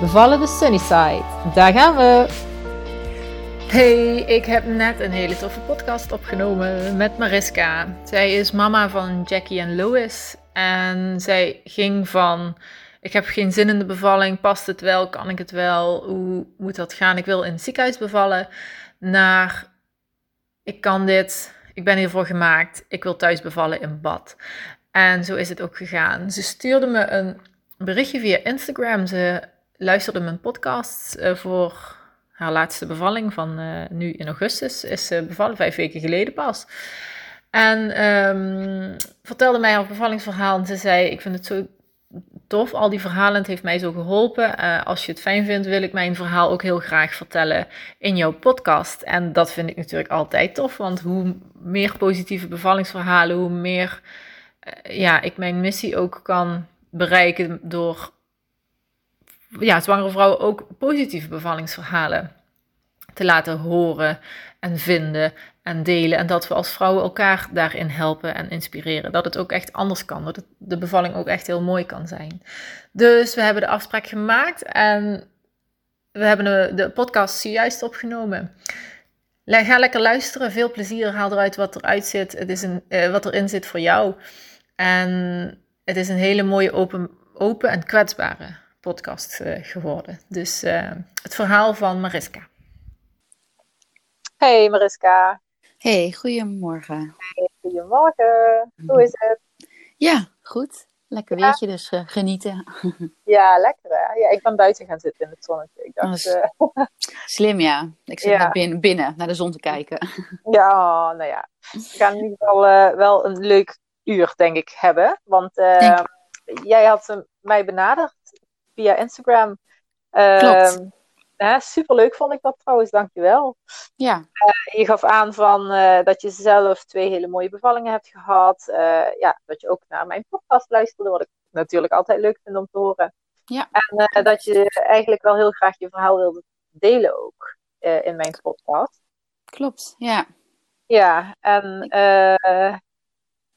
Bevallen de Sunnyside. Daar gaan we! Hey, ik heb net een hele toffe podcast opgenomen met Mariska. Zij is mama van Jackie en Lois. En zij ging van: Ik heb geen zin in de bevalling, past het wel, kan ik het wel, hoe moet dat gaan? Ik wil in het ziekenhuis bevallen. Naar: Ik kan dit, ik ben hiervoor gemaakt, ik wil thuis bevallen in bad. En zo is het ook gegaan. Ze stuurde me een berichtje via Instagram. Ze luisterde mijn podcast uh, voor haar laatste bevalling van uh, nu in augustus. Is ze bevallen, vijf weken geleden pas. En um, vertelde mij haar bevallingsverhaal. En ze zei: Ik vind het zo tof, al die verhalen. Het heeft mij zo geholpen. Uh, als je het fijn vindt, wil ik mijn verhaal ook heel graag vertellen in jouw podcast. En dat vind ik natuurlijk altijd tof. Want hoe meer positieve bevallingsverhalen, hoe meer ja, ik mijn missie ook kan bereiken door ja, zwangere vrouwen ook positieve bevallingsverhalen te laten horen en vinden en delen. En dat we als vrouwen elkaar daarin helpen en inspireren. Dat het ook echt anders kan. Dat de bevalling ook echt heel mooi kan zijn. Dus we hebben de afspraak gemaakt en we hebben de, podcast zojuist opgenomen. Ga lekker luisteren. Veel plezier. Haal eruit wat eruit zit. Het is een, uh, wat erin zit voor jou. En het is een hele mooie open, open en kwetsbare podcast uh, geworden. Dus uh, het verhaal van Mariska. Hey Mariska. Hey, goedemorgen. Hey, goedemorgen. Hoe is het? Ja, goed. Lekker ja. weertje, dus uh, genieten. ja, lekker hè? Ja, ik ben buiten gaan zitten in het zonnetje. Ik dacht, Slim ja. Ik zit ja. binnen, binnen naar de zon te kijken. ja, nou ja. We gaan in ieder geval wel een leuk uur, denk ik, hebben. Want jij had mij benaderd via Instagram. Klopt. Uh, superleuk vond ik dat trouwens, dankjewel. Ja. Uh, je gaf aan van, uh, dat je zelf twee hele mooie bevallingen hebt gehad. Eh, ja, dat je ook naar mijn podcast luisterde, wat ik natuurlijk altijd leuk vind om te horen. Ja. En dat je eigenlijk wel heel graag je verhaal wilde delen ook in mijn podcast. Klopt, ja. Ja, en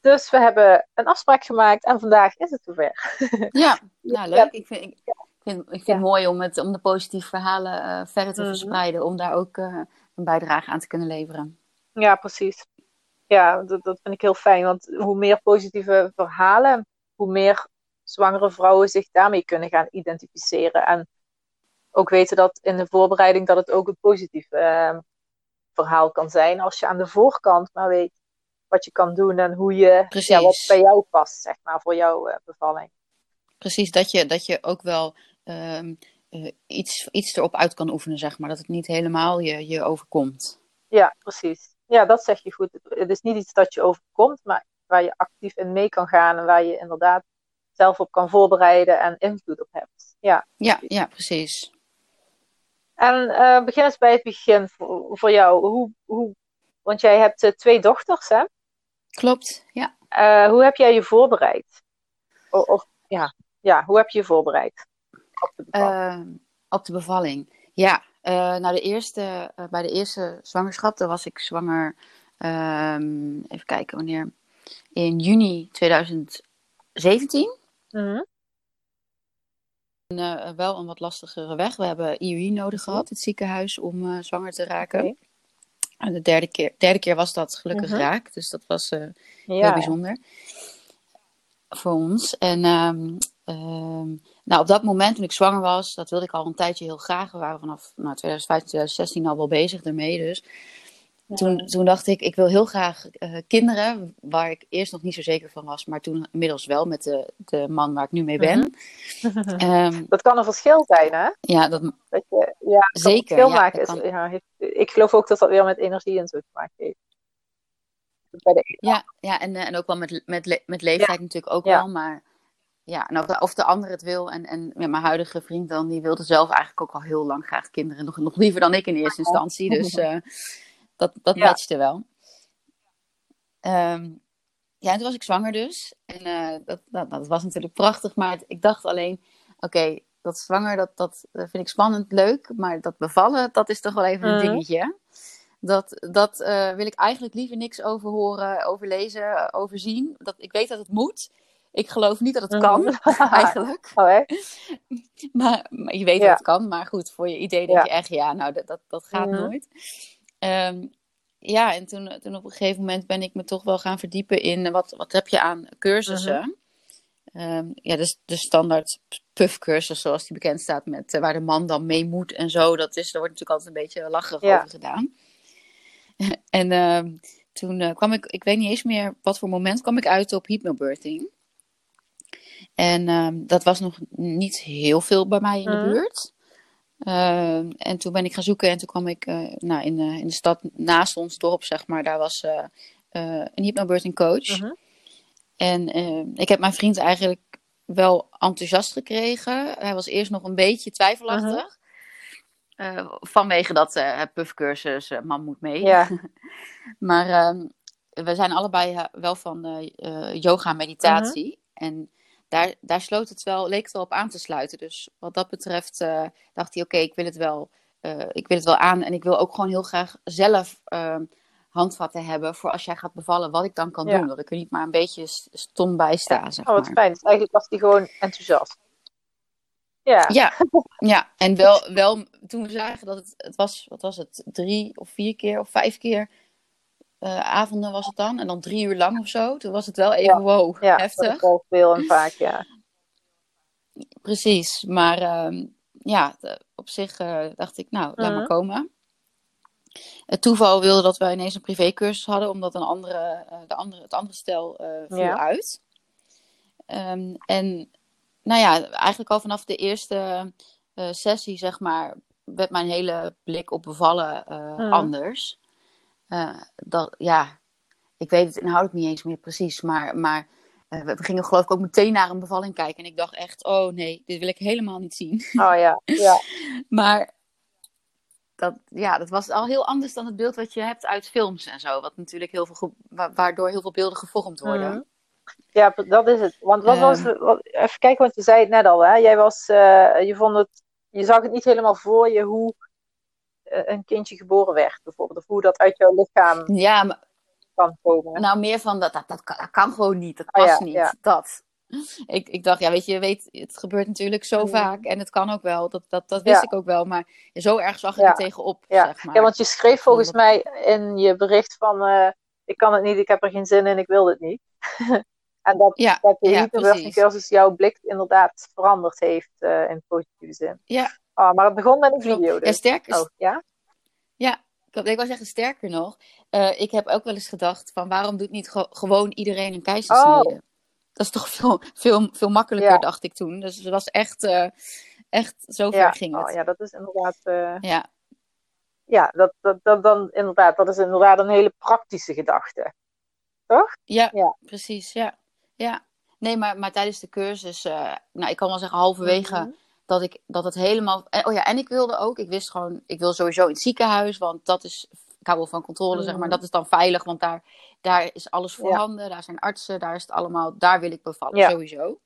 dus we hebben een afspraak gemaakt en vandaag is het zover. Ja, nou leuk. Ik vind, ik, vind, ik vind het mooi om, het, om de positieve verhalen uh, verder te mm -hmm. verspreiden. Om daar ook uh, een bijdrage aan te kunnen leveren. Ja, precies. Ja, dat, dat vind ik heel fijn. Want hoe meer positieve verhalen, hoe meer zwangere vrouwen zich daarmee kunnen gaan identificeren. En ook weten dat in de voorbereiding dat het ook een positief uh, verhaal kan zijn. Als je aan de voorkant maar weet wat je kan doen en hoe je, ja, wat bij jou past, zeg maar, voor jouw uh, bevalling. Precies, dat je, dat je ook wel um, uh, iets, iets erop uit kan oefenen, zeg maar. Dat het niet helemaal je, je overkomt. Ja, precies. Ja, dat zeg je goed. Het is niet iets dat je overkomt, maar waar je actief in mee kan gaan en waar je inderdaad zelf op kan voorbereiden en invloed op hebt. Ja, ja, ja precies. En uh, begin eens bij het begin voor, voor jou. Hoe, hoe, want jij hebt uh, twee dochters, hè? Klopt, ja. Uh, hoe heb jij je voorbereid? Of, of, ja. ja, hoe heb je je voorbereid op de bevalling? Uh, op de bevalling, ja. Uh, nou, de eerste, bij de eerste zwangerschap, dan was ik zwanger, ehm, even kijken wanneer, in juni 2017. Mm -hmm. En, wel een wat lastigere weg. We hebben IUI nodig gehad, het ziekenhuis, om zwanger te raken. Okay. En de derde keer, derde keer was dat gelukkig -huh. raak. Dus dat was ja. heel bijzonder voor ons. En um, um, nou, op dat moment toen ik zwanger was, dat wilde ik al een tijdje heel graag. We waren vanaf nou, 2015, 2016 al wel bezig ermee. Dus ja. toen, toen dacht ik, ik wil heel graag uh, kinderen, waar ik eerst nog niet zo zeker van was. Maar toen inmiddels wel met de, de man waar ik nu mee ben. -huh. um, dat kan een verschil zijn, hè? Ja, dat, dat je, ja, zeker. Maken is, ja, heeft, ik geloof ook dat dat weer met energie en zo te maken heeft. Bij de... Ja, ja en, en ook wel met, met, met leeftijd natuurlijk ook wel, maar ja, en of de, of de ander het wil. En, en ja, mijn huidige vriend dan, die wilde zelf eigenlijk ook al heel lang graag kinderen. Nog, nog liever dan ik in eerste instantie. Dus uh, dat, dat ja. matchte wel. Um, ja, en toen was ik zwanger dus. En uh, dat, dat, dat, was natuurlijk prachtig. Maar ik dacht alleen, oké, okay, dat zwanger, dat, dat vind ik spannend, leuk. Maar dat bevallen, dat is toch wel even een dingetje. Dat, dat uh, wil ik eigenlijk liever niks over horen, over lezen, over zien. Dat, ik weet dat het moet. Ik geloof niet dat het kan, eigenlijk. Oh, hè? maar, maar, je weet ja. dat het kan. Maar goed, voor je idee denk ja. je echt, ja, nou, dat, dat, dat gaat mm -hmm. nooit. Um, ja, en toen, toen op een gegeven moment ben ik me toch wel gaan verdiepen in wat, wat heb je aan cursussen. Mm -hmm. Um, ja, dus de standaard puffcursus zoals die bekend staat met uh, waar de man dan mee moet en zo. Dat is, daar wordt natuurlijk altijd een beetje lacherig ja. over gedaan. en uh, toen uh, kwam ik, ik weet niet eens meer wat voor moment, kwam ik uit op hypnobirthing. En um, dat was nog niet heel veel bij mij in de buurt. Uh, en toen ben ik gaan zoeken en toen kwam ik uh, nou, in, in de stad naast ons dorp, zeg maar. Daar was een hypnobirthing coach. Mhm. -huh. En ehm, ik heb mijn vriend eigenlijk wel enthousiast gekregen. Hij was eerst nog een beetje twijfelachtig. -huh. vanwege dat puffcursus, man moet mee. Ja. maar ehm, we zijn allebei wel van yoga en meditatie. En daar, daar sloot het wel, leek het wel op aan te sluiten. Dus wat dat betreft dacht hij, oké, okay, ik wil het wel, uh, ik wil het wel aan. En ik wil ook gewoon heel graag zelf uh, handvatten hebben voor als jij gaat bevallen, wat ik dan kan ja. doen. Dat ik er niet maar een beetje stom bij sta, ja. zeg Oh, wat maar. fijn. Dus eigenlijk was hij gewoon enthousiast. Ja. Ja, ja. en wel, wel toen we zagen dat het, het was, wat was het, drie of vier keer of vijf keer uh, avonden was het dan. En dan drie uur lang of zo. Toen was het wel even ja. wow, ja, heftig. Wel veel en vaak, ja. Precies, maar uh, ja, op zich uh, dacht ik, nou, laat Mhm. maar komen. Het toeval wilde dat wij ineens een privécursus hadden, omdat een andere, uh, de andere, het andere stel viel Ja. uit. Um, en nou ja, eigenlijk al vanaf de eerste sessie, zeg maar, werd mijn hele blik op bevallen anders. Dat, ja, ik weet het inhoudelijk niet eens meer precies, maar, maar uh, we gingen geloof ik ook meteen naar een bevalling kijken. En ik dacht echt, oh nee, dit wil ik helemaal niet zien. Oh ja, ja. maar dat, ja, dat was al heel anders dan het beeld wat je hebt uit films en zo. Wat natuurlijk heel veel, waardoor heel veel beelden gevormd worden. Mm. Ja, dat is het. Want wat was, wat, even kijken, want je zei het net al, hè? Jij was, uh, je vond het, je zag het niet helemaal voor je hoe een kindje geboren werd, bijvoorbeeld. Of hoe dat uit jouw lichaam ja, maar, kan komen. Nou, meer van dat, dat, dat, kan, dat kan gewoon niet. Dat past oh, ja, niet. Ja. Dat. Ik, ik dacht, ja, weet je, weet, het gebeurt natuurlijk zo mm. vaak. En het kan ook wel. Dat, dat, dat wist ja. ik ook wel. Maar zo erg zag ik er tegenop. Ja. Zeg maar. ja, want je schreef volgens mij in je bericht van... Uh, ik kan het niet, ik heb er geen zin in, ik wil het niet. en dat, ja, dat de ja, hypnobirthing-cursus jouw blik inderdaad veranderd heeft uh, in positieve zin. Ja. Oh, maar het begon met een video dus. Ja, sterker. Oh, ja? Ja, ik wil zeggen, sterker nog, uh, ik heb ook wel eens gedacht van waarom doet niet ge gewoon iedereen een keizersnede? Oh. Dat is toch veel, veel, veel makkelijker, ja. dacht ik toen. Dus het was echt, uh, echt zover ja. ging het. Oh, ja, dat is inderdaad... Uh... Ja, ja dat, dat, dat, dan, inderdaad, dat is inderdaad een hele praktische gedachte. Toch? Ja, ja. precies, ja. ja. Nee, maar, maar tijdens de cursus, uh, nou, ik kan wel zeggen halverwege... Mm -hmm dat ik dat het helemaal. Oh ja, en ik wilde ook. Ik wist gewoon, ik wil sowieso in het ziekenhuis, want dat is. Ik hou wel van controle, mm. zeg maar. Dat is dan veilig, want daar, daar is alles voorhanden. Ja. Daar zijn artsen, daar is het allemaal. Daar wil ik bevallen, ja. sowieso.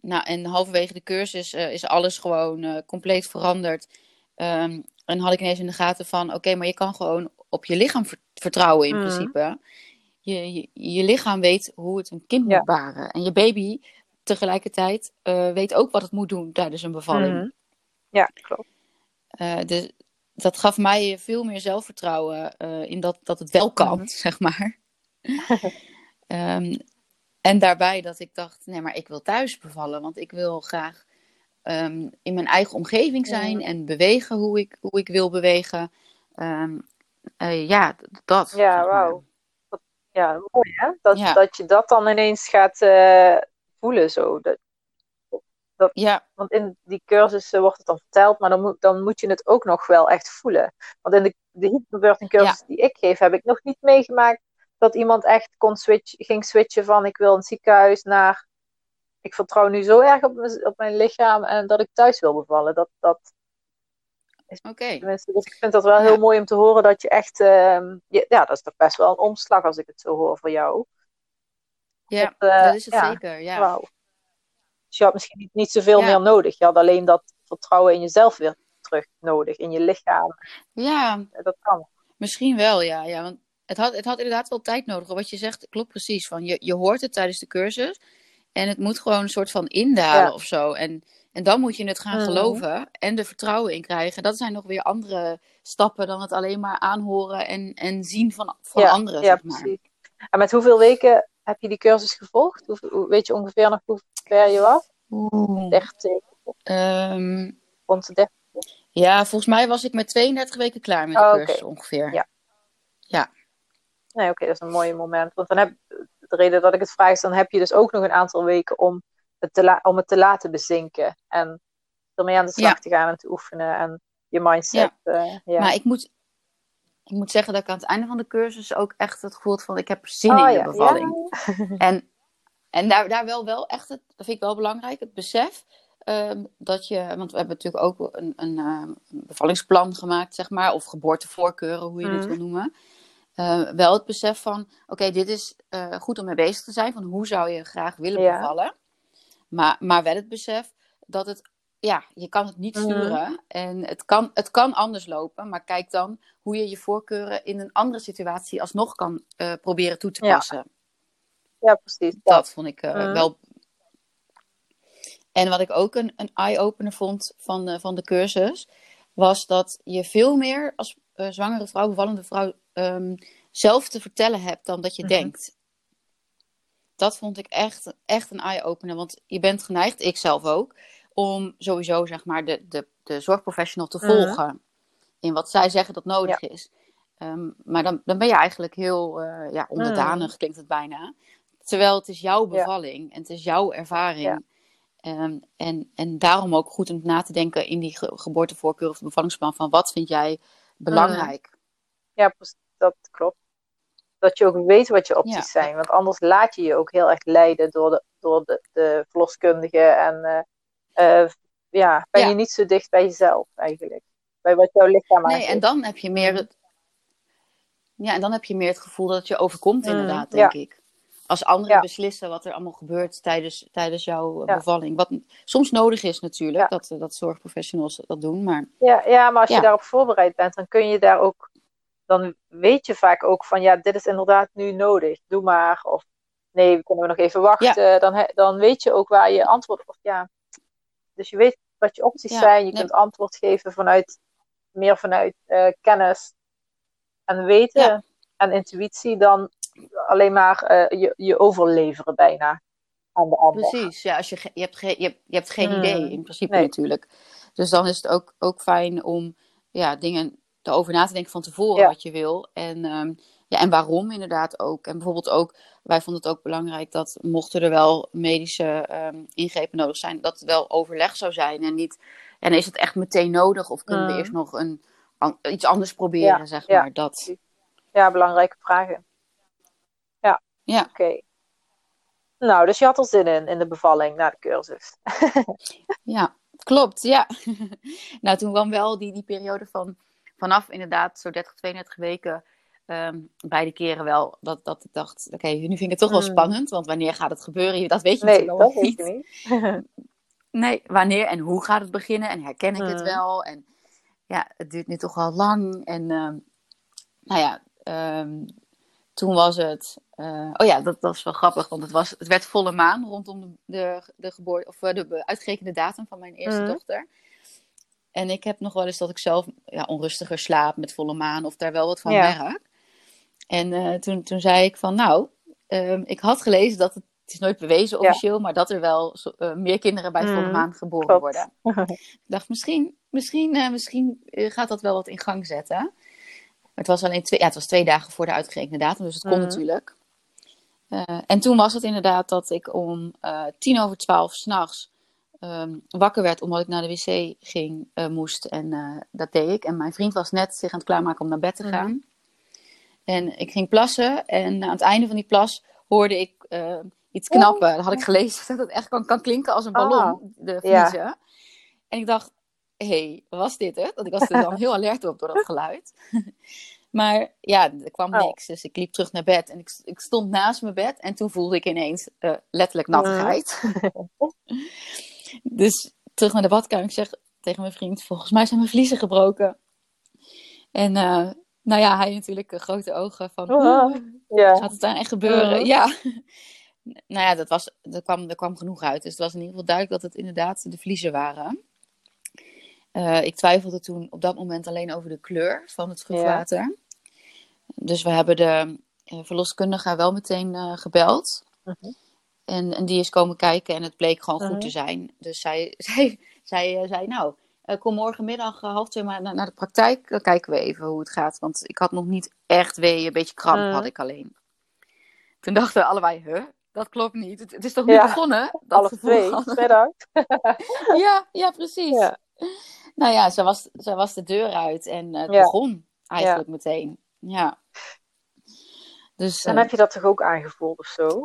Nou, en halverwege de cursus uh, is alles gewoon uh, compleet veranderd. Um, en had ik ineens in de gaten van: oké, okay, maar je kan gewoon op je lichaam vertrouwen in mm. principe. Je, je, je, lichaam weet hoe het een kind ja. moet baren. En je baby tegelijkertijd uh, weet ook wat het moet doen tijdens een bevalling. Mm -hmm. Ja, klopt. Uh, dus dat gaf mij veel meer zelfvertrouwen uh, in dat, dat het wel kan, -hmm. zeg maar. um, en daarbij dat ik dacht, nee, maar ik wil thuis bevallen, want ik wil graag um, in mijn eigen omgeving zijn en bewegen hoe ik, hoe ik wil bewegen. Um, ja, dat. Ja, wauw. Ja, mooi hè? Dat, ja. dat je dat dan ineens gaat uh, voelen zo. Dat, dat, ja. Want in die cursussen wordt het dan verteld, maar dan moet, dan moet je het ook nog wel echt voelen. Want in de, de hypnobirthing cursus ja. die ik geef, heb ik nog niet meegemaakt dat iemand echt kon switch, ging switchen van ik wil een ziekenhuis naar ik vertrouw nu zo erg op, op mijn lichaam en dat ik thuis wil bevallen. Dat, dat Oké. Dus ik vind dat wel heel mooi om te horen dat je echt, uh, ja, dat is toch best wel een omslag als ik het zo hoor voor jou. Ja, dat, uh, dat is het ja, zeker. Ja. Wow. Dus je had misschien niet, niet zoveel meer nodig. Je had alleen dat vertrouwen in jezelf weer terug nodig, in je lichaam. Ja, dat kan. Misschien wel, ja. ja want het had, het had inderdaad wel tijd nodig. Wat je zegt klopt precies. Van je, je hoort het tijdens de cursus. En het moet gewoon een soort van indalen of zo. En, en dan moet je het gaan mhm. geloven en er vertrouwen in krijgen. Dat zijn nog weer andere stappen dan het alleen maar aanhoren en, en zien van, van anderen. Ja, zeg maar. precies. En met hoeveel weken heb je die cursus gevolgd? Hoe, weet je ongeveer nog hoe ver je was? Oeh. 30 um, Rond de 30 Ja, volgens mij was ik met 32 weken klaar met de oh, cursus ongeveer. Ja. Ja. Nee, oké, dat is een mooi moment. Want dan heb de reden dat ik het vraag is, dan heb je dus ook nog een aantal weken om het te, om het te laten bezinken. En ermee aan de slag te gaan en te oefenen. En je mindset. Ja. Uh, ja. Maar ik moet, ik moet zeggen dat ik aan het einde van de cursus ook echt het gevoel van ik heb zin oh, in de bevalling. En, en daar, daar wel, wel echt, het, dat vind ik wel belangrijk, het besef. Ehm, dat je, want we hebben natuurlijk ook een, een, uh, bevallingsplan gemaakt, zeg maar, of geboortevoorkeuren, hoe je het mhm. wil noemen. Uh, wel het besef van, oké, dit is uh, goed om mee bezig te zijn, van hoe zou je graag willen bevallen. Maar, maar wel het besef dat het, ja, je kan het niet mhm. sturen en het kan, het kan anders lopen, maar kijk dan hoe je je voorkeuren in een andere situatie alsnog kan uh, proberen toe te passen. Ja, ja precies. Dat vond ik mhm. wel. En wat ik ook een, een eye-opener vond van, van de cursus, was dat je veel meer als zwangere vrouw, bevallende vrouw, um, zelf te vertellen hebt dan dat je mhm. denkt. Dat vond ik echt, echt een eye-opener. Want je bent geneigd, ik zelf ook, om sowieso zeg maar de, de, de zorgprofessional te mhm. volgen. In wat zij zeggen dat nodig is. Um, maar dan, dan ben je eigenlijk heel uh, ja, onderdanig, mm. klinkt het bijna. Terwijl het is jouw bevalling en het is jouw ervaring. Um, en, en daarom ook goed om na te denken in die ge geboortevoorkeur of bevallingsplan van wat vind jij belangrijk. Ja, precies dat klopt. Dat je ook weet wat je opties zijn. Want anders laat je je ook heel erg leiden door de, door de, de verloskundige. En uh, ja, ben je niet zo dicht bij jezelf eigenlijk. Bij wat jouw lichaam aangeeft. Nee, en dan heb je meer het... Ja, en dan heb je meer het gevoel dat het je overkomt mm, inderdaad, denk ik. Als anderen beslissen wat er allemaal gebeurt tijdens, tijdens jouw bevalling. Wat soms nodig is natuurlijk, dat, dat zorgprofessionals dat doen. Maar... Ja, ja, maar als je daarop voorbereid bent, dan kun je daar ook dan weet je vaak ook van ja, dit is inderdaad nu nodig, doe maar. Of nee, we kunnen nog even wachten. Dan, dan weet je ook waar je antwoord op. Ja. Dus je weet wat je opties zijn. Je kunt antwoord geven vanuit meer vanuit uh, kennis en weten en intuïtie dan alleen maar uh, je, je overleveren bijna aan de ander. Precies, ja, als je, je, hebt, je, hebt, je hebt geen hmm. idee in principe natuurlijk. Dus dan is het ook, ook fijn om ja, dingen erover na te denken van tevoren wat je wil. En, um, ja, en waarom inderdaad ook. En bijvoorbeeld ook, wij vonden het ook belangrijk dat mochten er wel medische um, ingrepen nodig zijn, dat het wel overleg zou zijn. En niet, en is het echt meteen nodig of kunnen we mm. eerst nog een, iets anders proberen, zeg maar. Dat. Ja, belangrijke vragen. Ja, ja. oké. Nou, dus je had er zin in, in de bevalling na de cursus. ja, klopt, ja. nou, toen kwam wel die, die periode van vanaf inderdaad zo 30, 32 weken um, beide keren wel dat, dat ik dacht, oké, nu vind ik het toch wel hmm. spannend, want wanneer gaat het gebeuren? Dat weet je nee, natuurlijk nog niet. niet. nee, wanneer en hoe gaat het beginnen en herken ik het hmm. wel? En ja, het duurt nu toch wel lang en um, nou ja, um, toen was het, uh, oh ja, dat, dat was wel grappig, want het, was, het werd volle maan rondom de, de, geboorte, of eh, de uitgerekende datum van mijn eerste hmm. dochter. En ik heb nog wel eens dat ik zelf ja, onrustiger slaap met volle maan of daar wel wat van merk. En uh, toen, toen zei ik van nou, um, ik had gelezen dat het, het is nooit bewezen officieel, maar dat er wel uh, meer kinderen bij volle mm, maan geboren worden. ik dacht misschien, misschien, uh, misschien gaat dat wel wat in gang zetten. Maar het was alleen twee, ja, het was twee dagen voor de uitgerekende datum, dus het kon mm. natuurlijk. en toen was het inderdaad dat ik om tien over twaalf s'nachts um, wakker werd omdat ik naar de wc ging, moest. En dat deed ik. En mijn vriend was net zich aan het klaarmaken om naar bed te mhm. gaan. En ik ging plassen. En aan het einde van die plas hoorde ik uh, iets knappen. Dat had ik gelezen dat het echt kan, kan klinken als een ballon, Ah, de vliezen. En ik dacht, hé, hey, was dit hè? Want ik was er dan heel alert op door dat geluid. maar ja, er kwam Oh. niks. Dus ik liep terug naar bed en ik, ik stond naast mijn bed en toen voelde ik ineens eh, letterlijk nattigheid. dus terug naar de badkamer. Ik zeg tegen mijn vriend, volgens mij zijn mijn vliezen gebroken. En eh, nou ja, hij natuurlijk eh, grote ogen van, ja. gaat het dan echt gebeuren? Mhm. Ja. nou ja, dat was, er, kwam, er kwam genoeg uit. Dus het was in ieder geval duidelijk dat het inderdaad de vliezen waren. Eh, ik twijfelde toen op dat moment alleen over de kleur van het schroefwater. Dus we hebben de eh, verloskundige wel meteen gebeld. Mhm. En, en die is komen kijken en het bleek gewoon Mhm. goed te zijn. Dus zij, zij, zij zei, nou, eh, kom morgenmiddag eh, half twee maar naar, naar de praktijk. Dan kijken we even hoe het gaat. Want ik had nog niet echt weeën, een beetje kramp Mhm. had ik alleen. Toen dachten we allebei, huh? Dat klopt niet. Het, het is toch niet Ja. begonnen? Dat gevoel twee, middag. Ja, ja, precies. Ja. Nou ja, ze was, ze was de deur uit en eh, het Ja. begon eigenlijk meteen. Ja. Dus, En eh, heb je dat toch ook aangevoeld of zo?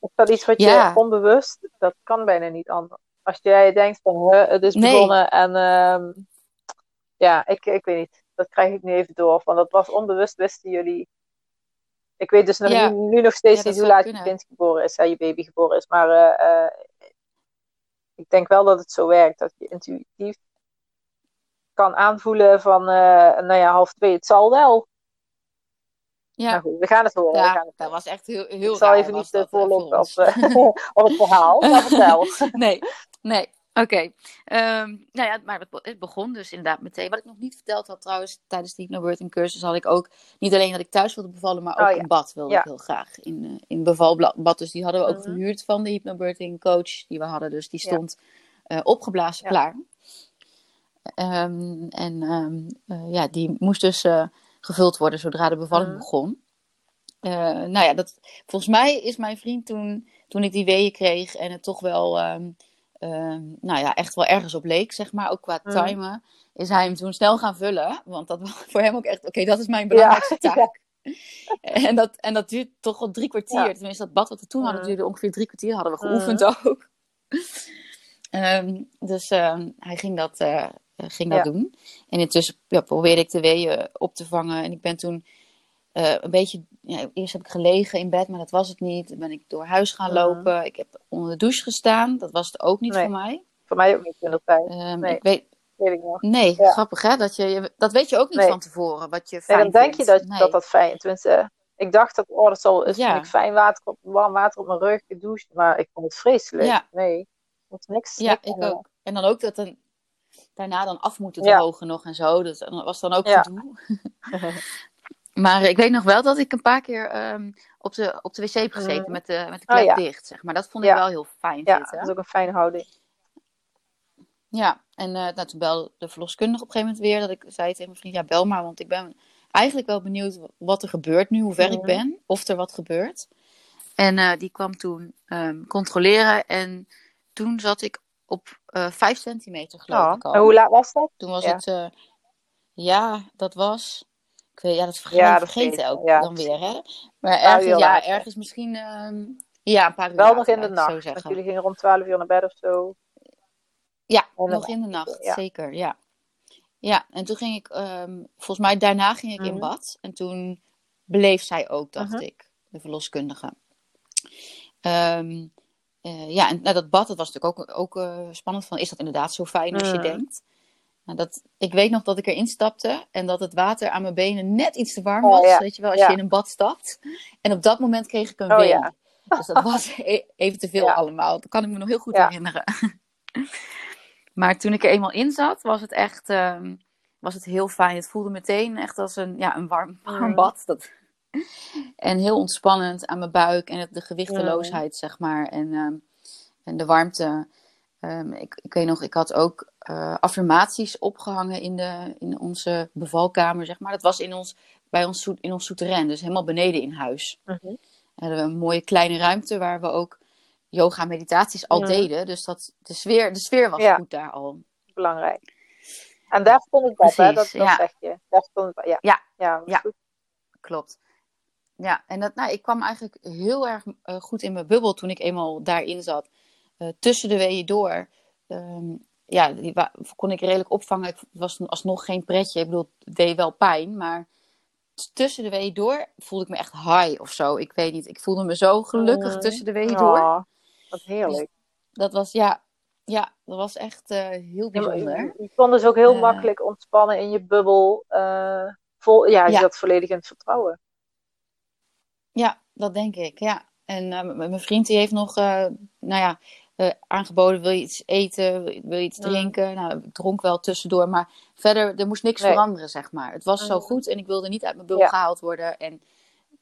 Is dat iets wat je onbewust, dat kan bijna niet anders. Als jij denkt van, het is Nee. begonnen en ehm, ja, ik, ik weet niet. Dat krijg ik nu even door. Want dat was onbewust, wisten jullie. Ik weet dus nog, Ja. nu, nu nog steeds Ja, niet hoe laat kunnen. je kind geboren is, hè, je baby geboren is. Maar eh, eh, ik denk wel dat het zo werkt, dat je intuïtief kan aanvoelen van, eh, nou ja, half twee, het zal wel. Ja, Nou goed, we gaan het horen. we gaan ja, het dat horen. was echt heel, heel Ik zal raar even niet te dat, eh, voor voorlopen op, eh, op het verhaal, maar vertel. nee, nee. Oké. Ehm, nou ja, maar het be- het begon dus inderdaad meteen. Wat ik nog niet verteld had trouwens tijdens de hypnobirthing cursus had ik ook niet alleen dat ik thuis wilde bevallen, maar ook Oh ja. een bad wilde Ja. ik heel graag in, eh, in bevalbad. Dus die hadden we ook Mhm. gehuurd van de hypnobirthing coach die we hadden. Dus die Ja. stond eh, opgeblazen klaar. Ehm, en ehm, eh, ja, die moest dus eh, gevuld worden zodra de bevalling begon. Eh, nou ja, dat, volgens mij is mijn vriend toen, toen ik die weeën kreeg en het toch wel, ehm, ehm, nou ja, echt wel ergens op leek, zeg maar, ook qua Mhm. timen, is hij hem toen snel gaan vullen. Want dat was voor hem ook echt, oké, dat is mijn belangrijkste Ja, taak. En, dat, en dat duurt toch wel drie kwartier. Ja. Tenminste, dat bad wat we toen hadden Mhm. duurde ongeveer drie kwartier, hadden we Mhm. geoefend ook. Ehm, dus hij ging dat, eh, ging dat Ja. doen. En intussen ja, probeerde ik de weeën op te vangen. En ik ben toen eh, een beetje... Ja, eerst heb ik gelegen in bed, maar dat was het niet. Toen ben ik door huis gaan Mhm. lopen. Ik heb onder de douche gestaan. Dat was het ook niet Nee. voor mij. Voor mij ook niet in de tijd, Ehm, Nee. ik weet, weet ik nog. nee, Ja. grappig hè? Dat, je, dat weet je ook niet Nee. van tevoren, wat je Nee, fijn dan denk je dat dat, dat fijn Tenminste, ik dacht dat, oh, dat zal, is Ja. ik fijn water, op, warm water op mijn rug, gedoucht. Maar ik vond het vreselijk. Ja. Nee, ik vond niks. Ja, ik eh, ook. En dan ook dat dan, daarna dan af moeten Ja. drogen nog en zo. Dat was dan ook Ja. gedoe. Maar ik weet nog wel dat ik een paar keer ehm, op, de, op de wc heb gezeten Mhm. met de, met de Oh, klep ja. dicht, zeg maar. Dat vond ik Ja. wel heel fijn Ja, zitten. dat is ook een fijne houding. Ja, en eh nou, toen belde de verloskundige op een gegeven moment weer dat ik zei tegen mijn vriend, ja bel maar, want ik ben eigenlijk wel benieuwd wat er gebeurt nu, hoe ver ik Mhm. ben, of er wat gebeurt. En eh, die kwam toen ehm, controleren en toen zat ik op eh 5 centimeter geloof Ja. ik al. En hoe laat was dat? Toen was Ja. het, eh, ja, dat was, ik weet, ja, dat verge- Ja, dat vergeten weet ook ja. dan weer, hè. Maar ergens, uur ja, later. ergens misschien, ehm, ja, een paar uur Wel later, nog in de nacht. zo Want zeggen. jullie gingen rond 12 uur naar bed of zo. Ja, nog in de nacht, ja. zeker, ja. Ja, en toen ging ik, ehm, volgens mij daarna ging ik in Mhm. bad. En toen bleef zij ook, dacht Mhm. ik, de verloskundige. Ehm, eh, ja, en nou, dat bad, dat was natuurlijk ook, ook eh, spannend van, is dat inderdaad zo fijn als je denkt? Nou, dat, ik weet nog dat ik erin stapte en dat het water aan mijn benen net iets te warm Oh, was. ja. Weet je wel, als Ja. je in een bad stapt. En op dat moment kreeg ik een Oh, ja. Dus dat was e- even te veel allemaal. Dat kan ik me nog heel goed herinneren. Maar toen ik er eenmaal in zat, was het echt ehm, was het heel fijn. Het voelde meteen echt als een, ja, een warm, warm Mhm. bad. Dat... En heel ontspannend aan mijn buik en het, de gewichteloosheid, zeg maar. En, ehm, en de warmte. Ehm, ik, ik weet nog, ik had ook eh, affirmaties opgehangen in, de, in onze bevalkamer, zeg maar. Dat was in ons, bij ons, in ons souterrain, dus helemaal beneden in huis. Mhm. hadden we een mooie kleine ruimte waar we ook yoga meditaties al deden. Dus dat, de, sfeer, de sfeer was Ja. goed daar al. Belangrijk. En daar stond het bad, hè? Dat, Precies, dat ja. zeg je. Daar stond het. Ja. Ja. Ja. Klopt. Ja, en dat, nou, ik kwam eigenlijk heel erg goed in mijn bubbel toen ik eenmaal daarin zat. tussen de weeën door. Ehm, ja, die kon ik redelijk opvangen. Het was alsnog geen pretje. Ik bedoel, het deed wel pijn. Maar tussen de weeën door voelde ik me echt high of zo. Ik weet niet. Ik voelde me zo gelukkig mm. tussen de weeën door. Oh, wat heerlijk. Dus dat was, ja, ja, dat was echt uh, heel bijzonder. Je, kon dus ook heel makkelijk ontspannen in je bubbel. Vol, ja, je ja. zat volledig in het vertrouwen. Ja, dat denk ik, ja. En mijn vriend die heeft nog, nou ja, uh, aangeboden: wil je iets eten, wil je iets drinken? Nou, ik dronk wel tussendoor, maar verder, er moest niks nee. veranderen, zeg maar. Het was zo goed en ik wilde niet uit mijn ja. gehaald worden en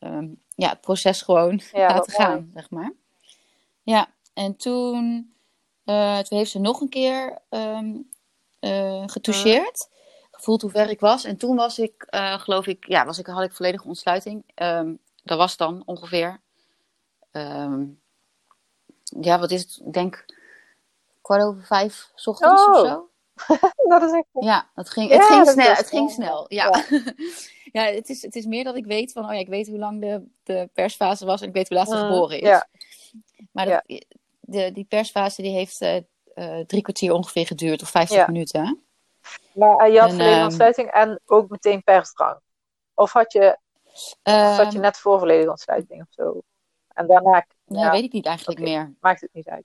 um, ja, het proces gewoon ja, laten gaan, mooi. zeg maar. Ja, en toen, toen heeft ze nog een keer um, getoucheerd. Gevoeld hoe ver ik was. En toen was ik, geloof ik, ja, was ik, had ik volledige ontsluiting. Um, dat was dan ongeveer ja, wat is het? Ik denk kwart over vijf s ochtends oh. of zo. dat is echt... Ja, het ging, het ging snel. Het ging snel, ja. Ja, ja het, is, het is meer dat ik weet van, oh ja, ik weet hoe lang de, de persfase was en ik weet hoe laat ze mm, geboren is. Ja. Maar dat, ja. de, die persfase die heeft uh, uh, drie kwartier ongeveer geduurd, of vijftig ja. minuten. Maar je had volledige um, ontsluiting en ook meteen persdrang? Of had je, of had je net voor volledige ontsluiting of zo? En daarna ja, ja, weet ik niet eigenlijk okay. meer. Maakt het niet uit.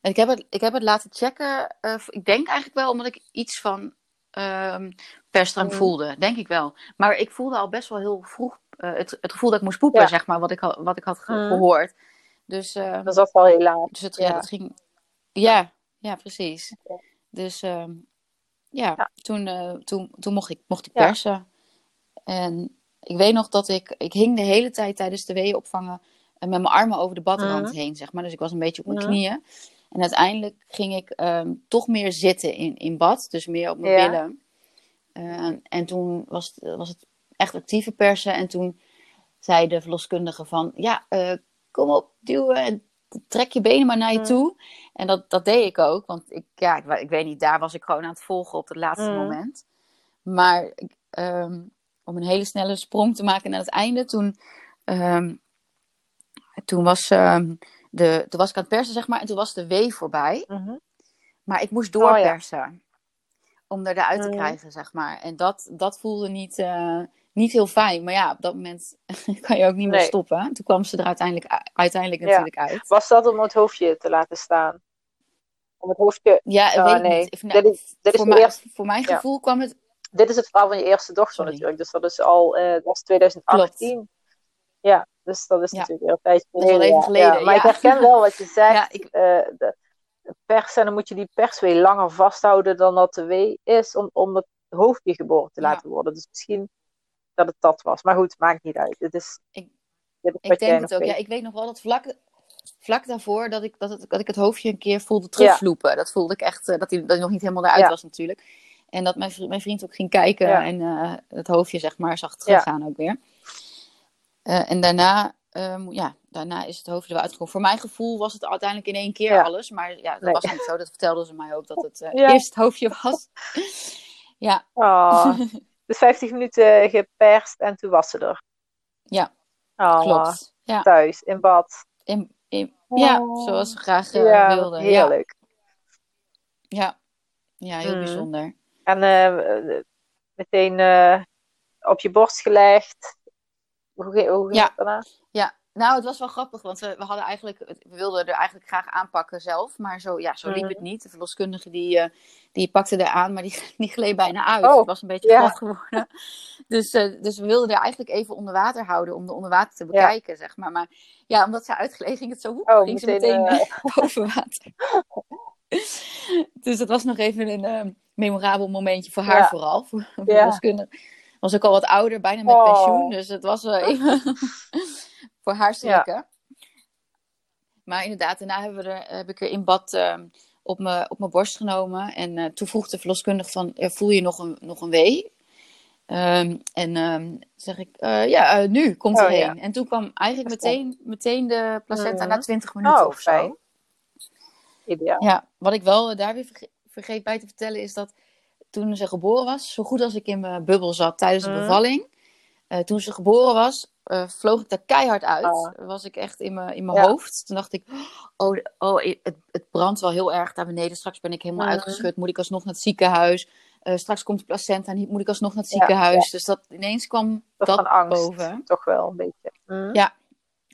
En ik heb het, ik heb het laten checken. Uh, ik denk eigenlijk wel omdat ik iets van um, mm. voelde. Denk ik wel. Maar ik voelde al best wel heel vroeg uh, het, het gevoel dat ik moest poepen, ja. zeg maar, wat ik, wat ik had ge mm. gehoord. Dus, uh, dat zat wel heel laat. Dus het, ja. het ging. Ja, ja, precies. Okay. Dus um, ja, ja, Toen, toen, toen mocht ik, mocht ik persen. En ik weet nog dat ik. Ik hing de hele tijd tijdens de weeën opvangen met mijn armen over de badrand heen, zeg maar. Dus ik was een beetje op mijn knieën. En uiteindelijk ging ik um, toch meer zitten in, in bad, dus meer op mijn ja. billen. Uh, en toen was het, was het echt actieve persen. En toen zei de verloskundige van, ja, uh, kom op, duwen en trek je benen maar naar je mm. toe. En dat, dat deed ik ook, want ik, ja, ik, ik, weet niet, daar was ik gewoon aan het volgen op het laatste moment. Maar um, om een hele snelle sprong te maken naar het einde, toen um, toen was, uh, de, toen was ik aan het persen, zeg maar, en toen was de wee voorbij. Mm -hmm. Maar ik moest doorpersen. Oh, ja. Om er eruit te mm. krijgen, zeg maar. En dat, dat voelde niet, uh, niet heel fijn. Maar ja, op dat moment kan je ook niet nee. meer stoppen. Toen kwam ze er uiteindelijk, uiteindelijk ja. natuurlijk uit. Was dat om het hoofdje te laten staan? Om het hoofdje... Ja, oh, weet nee. niet. Nou, dit is, voor, is eerste... voor mijn gevoel ja. kwam het... Dit is het verhaal van je eerste dochter Sorry. natuurlijk. Dus dat is al... Uh, dat was 2018. Klopt. Ja, dus dat is ja. natuurlijk heel tijd geleden. even geleden. Ja. Maar ik herken wel wat je zegt. ik... uh, de, pers, en dan moet je die perswee langer vasthouden dan dat de wee is, om, om het hoofdje geboren te laten worden. Dus misschien dat het dat was. Maar goed, maakt niet uit. Het is, ik, dit is ik denk het ook. Weet. Ja, ik weet nog wel dat vlak, vlak daarvoor dat ik, dat, het, dat ik het hoofdje een keer voelde terugvloepen. Dat voelde ik echt, uh, dat hij, dat hij nog niet helemaal eruit was natuurlijk. En dat mijn, mijn vriend ook ging kijken en uh, het hoofdje zeg maar zag teruggaan ook weer. Uh, en daarna, um, ja, daarna is het hoofdje er uitgekomen. Voor mijn gevoel was het uiteindelijk in één keer ja. alles. Maar ja, dat nee. was niet zo. Dat vertelden ze mij ook, dat het uh, ja. eerst het hoofdje was. ja. Oh, dus 50 minuten geperst en toen was ze er. Ja, oh, klopt. Ja. Thuis, in bad. In, in, ja, oh. zoals ze graag ja, wilden. heerlijk. Ja, ja heel mm. bijzonder. En meteen op je borst gelegd. Hoe, hoe ja. het daarna? Ja, nou, het was wel grappig, want we, we, hadden eigenlijk, we wilden er eigenlijk graag aanpakken zelf, maar zo, ja, zo liep mm. het niet. De verloskundige die, uh, die pakte er aan, maar die, die gleed bijna uit. Oh, het was een beetje ja. geworden. Dus, uh, dus we wilden er eigenlijk even onder water houden om de onder water te bekijken, ja. zeg maar. Maar ja, omdat ze uitgleed, ging het zo hoek, oh, ging meteen, ze meteen uh... boven water. dus dat was nog even een memorabel momentje voor haar vooral, voor de verloskundige was ook al wat ouder, bijna met oh. pensioen. Dus het was wel even voor haar schrikken. Ja. Maar inderdaad, daarna hebben we er, heb ik er in bad uh, op mijn op borst genomen. En uh, toen vroeg de verloskundige van, voel je nog een, nog een wee? Um, en um, zeg ik, uh, ja, uh, nu komt er oh, heen. Ja. En toen kwam eigenlijk meteen, meteen de placenta mm. na 20 minuten oh, of zo. Ideaal. Ja, wat ik wel daar weer verge vergeet bij te vertellen is dat toen ze geboren was, zo goed als ik in mijn bubbel zat tijdens de bevalling, uh, toen ze geboren was, uh, vloog ik daar keihard uit. Oh. Was ik echt in mijn, in mijn hoofd. Toen dacht ik, oh, oh het, het brandt wel heel erg daar beneden. Straks ben ik helemaal mhm. uitgeschud. Moet ik alsnog naar het ziekenhuis. Uh, straks komt de placenta niet. Moet ik alsnog naar het ziekenhuis. Dus dat ineens kwam dat, dat boven. Toch wel een beetje. Mhm. Ja.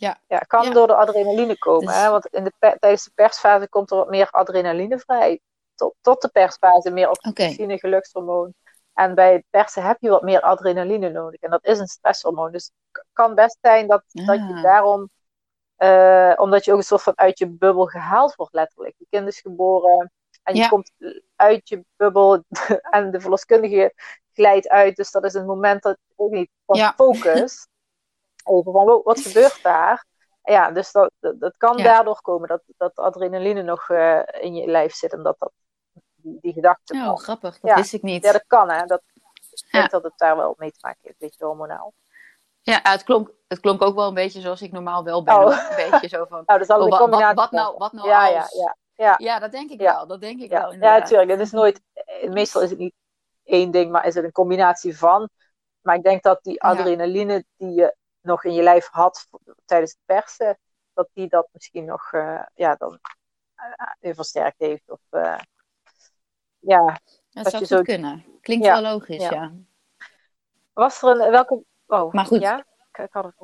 Ja. ja, kan door de adrenaline komen. Dus... Hè? Want in de tijdens de persfase komt er wat meer adrenaline vrij. Tot, tot de persfase meer oxytocine, okay. gelukshormoon. En bij het persen heb je wat meer adrenaline nodig. En dat is een stresshormoon. Dus het kan best zijn dat, dat je ah. daarom, uh, omdat je ook een soort van uit je bubbel gehaald wordt, letterlijk. Je kind is geboren en je komt uit je bubbel en de verloskundige glijdt uit. Dus dat is een moment dat ook niet van focus. Even van, wat gebeurt daar? Ja, dus dat, dat, kan daardoor komen dat, dat adrenaline nog uh, in je lijf zit en dat dat die, die gedachte. Oh, grappig. Dat wist ik niet. Ja, dat kan hè. Dat, ik denk dat het daar wel mee te maken heeft, een beetje hormonaal. Ja, het klonk, het klonk ook wel een beetje zoals ik normaal wel ben. Oh. Een beetje zo van, nou, dat is oh, wat, wat, wat, nou, wat nou ja, als... Ja, ja, ja. ja, dat denk ik wel. Dat denk ik wel, Ja, natuurlijk. Het is nooit... Meestal is het niet één ding, maar is het een combinatie van. Maar ik denk dat die adrenaline die je nog in je lijf had tijdens het persen, dat die dat misschien nog uh, ja, dan uh, versterkt heeft. Of, uh, ja, dat zou zo... kunnen. Klinkt wel logisch, ja. Was er een, welke... Oh, maar goed. Ja? Ik, had het...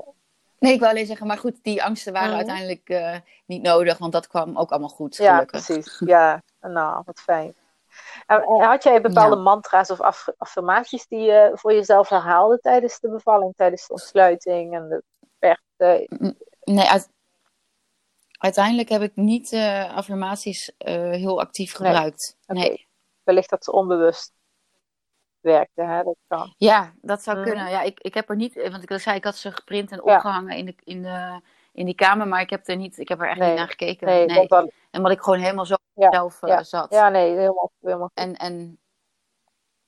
Nee, ik wou alleen zeggen, maar goed, die angsten waren mhm. uiteindelijk niet nodig, want dat kwam ook allemaal goed, gelukkig. Ja, precies. Ja, nou, wat fijn. En, had jij bepaalde ja. mantra's of aff affirmaties die je voor jezelf herhaalde tijdens de bevalling, tijdens de ontsluiting en de pers? Nee, uit... uiteindelijk heb ik niet uh, affirmaties uh, heel actief gebruikt. Nee. Okay. nee wellicht dat ze onbewust werkte. Hè? Dat kan. Ja, dat zou mm. kunnen. Ja, ik, ik heb er niet, want ik zei, ik had ze geprint en opgehangen in, de, in, de, in die kamer, maar ik heb er, niet, ik heb er echt niet naar gekeken. Nee, nee. Dan... En wat ik gewoon helemaal zo ja, zelf uh, zat. Ja, nee, helemaal. helemaal en, en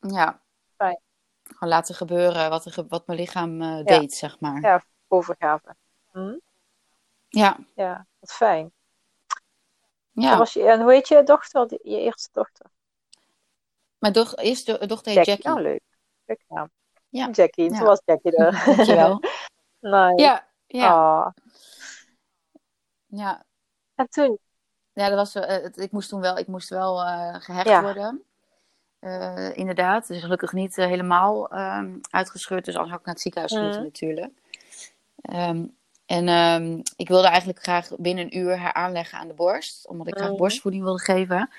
ja, Fijn. gewoon laten gebeuren wat, er, wat mijn lichaam uh, deed, zeg maar. Ja, overgave. Hm? Ja. Ja, wat fijn. Ja. Was je, en hoe heet je dochter, je eerste dochter? Mijn doch eerste dochter heet Jackie. Oh, leuk. Leuk naam. Ja. Jackie, ja. was Jackie er. Dankjewel. nice. Ja, ja. Oh. Ja. En toen? Ja, dat was, uh, ik moest toen wel, ik moest wel uh, gehecht ja. worden. Uh, inderdaad. Dus gelukkig niet helemaal ehm, uitgescheurd. Dus anders had ik naar het ziekenhuis mm. moeten natuurlijk. Um, en um, ik wilde eigenlijk graag binnen een uur haar aanleggen aan de borst. Omdat ik graag mm. borstvoeding wilde geven.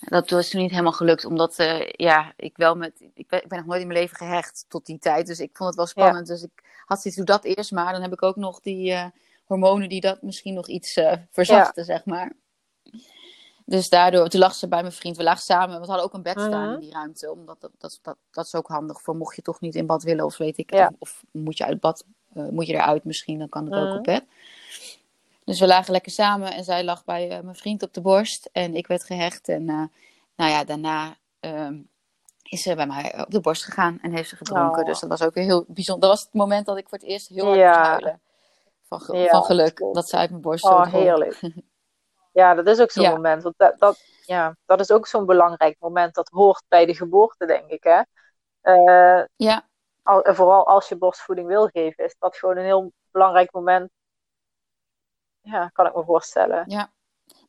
Dat was toen niet helemaal gelukt, omdat uh, ja, ik wel met. Ik ben, ik ben nog nooit in mijn leven gehecht tot die tijd. Dus ik vond het wel spannend. Dus ik had zoiets, doe dat eerst maar. Dan heb ik ook nog die uh, hormonen die dat misschien nog iets uh, verzachten, ja. zeg maar. Dus daardoor, toen lag ze bij mijn vriend. We lagen samen, we hadden ook een bed staan -huh. in die ruimte. Omdat dat, dat, dat, dat is ook handig voor mocht je toch niet in bad willen of weet ik. Ja. Of moet je uit bad, moet je eruit misschien, dan kan het ook op bed. Dus we lagen lekker samen en zij lag bij uh, mijn vriend op de borst en ik werd gehecht. En nou ja, daarna uh, is ze bij mij op de borst gegaan en heeft ze gedronken. Oh. Dus dat was ook weer heel bijzonder. Dat was het moment dat ik voor het eerst heel hard ja. moest huilen. Van, ge ja, van geluk dat ze uit mijn borst Oh, heerlijk. Ja, dat is ook zo'n ja. moment. Want dat, dat, ja, dat is ook zo'n belangrijk moment. Dat hoort bij de geboorte, denk ik. Hè? Uh, ja. Al, vooral als je borstvoeding wil geven, is dat gewoon een heel belangrijk moment ja, kan ik me voorstellen. Ja,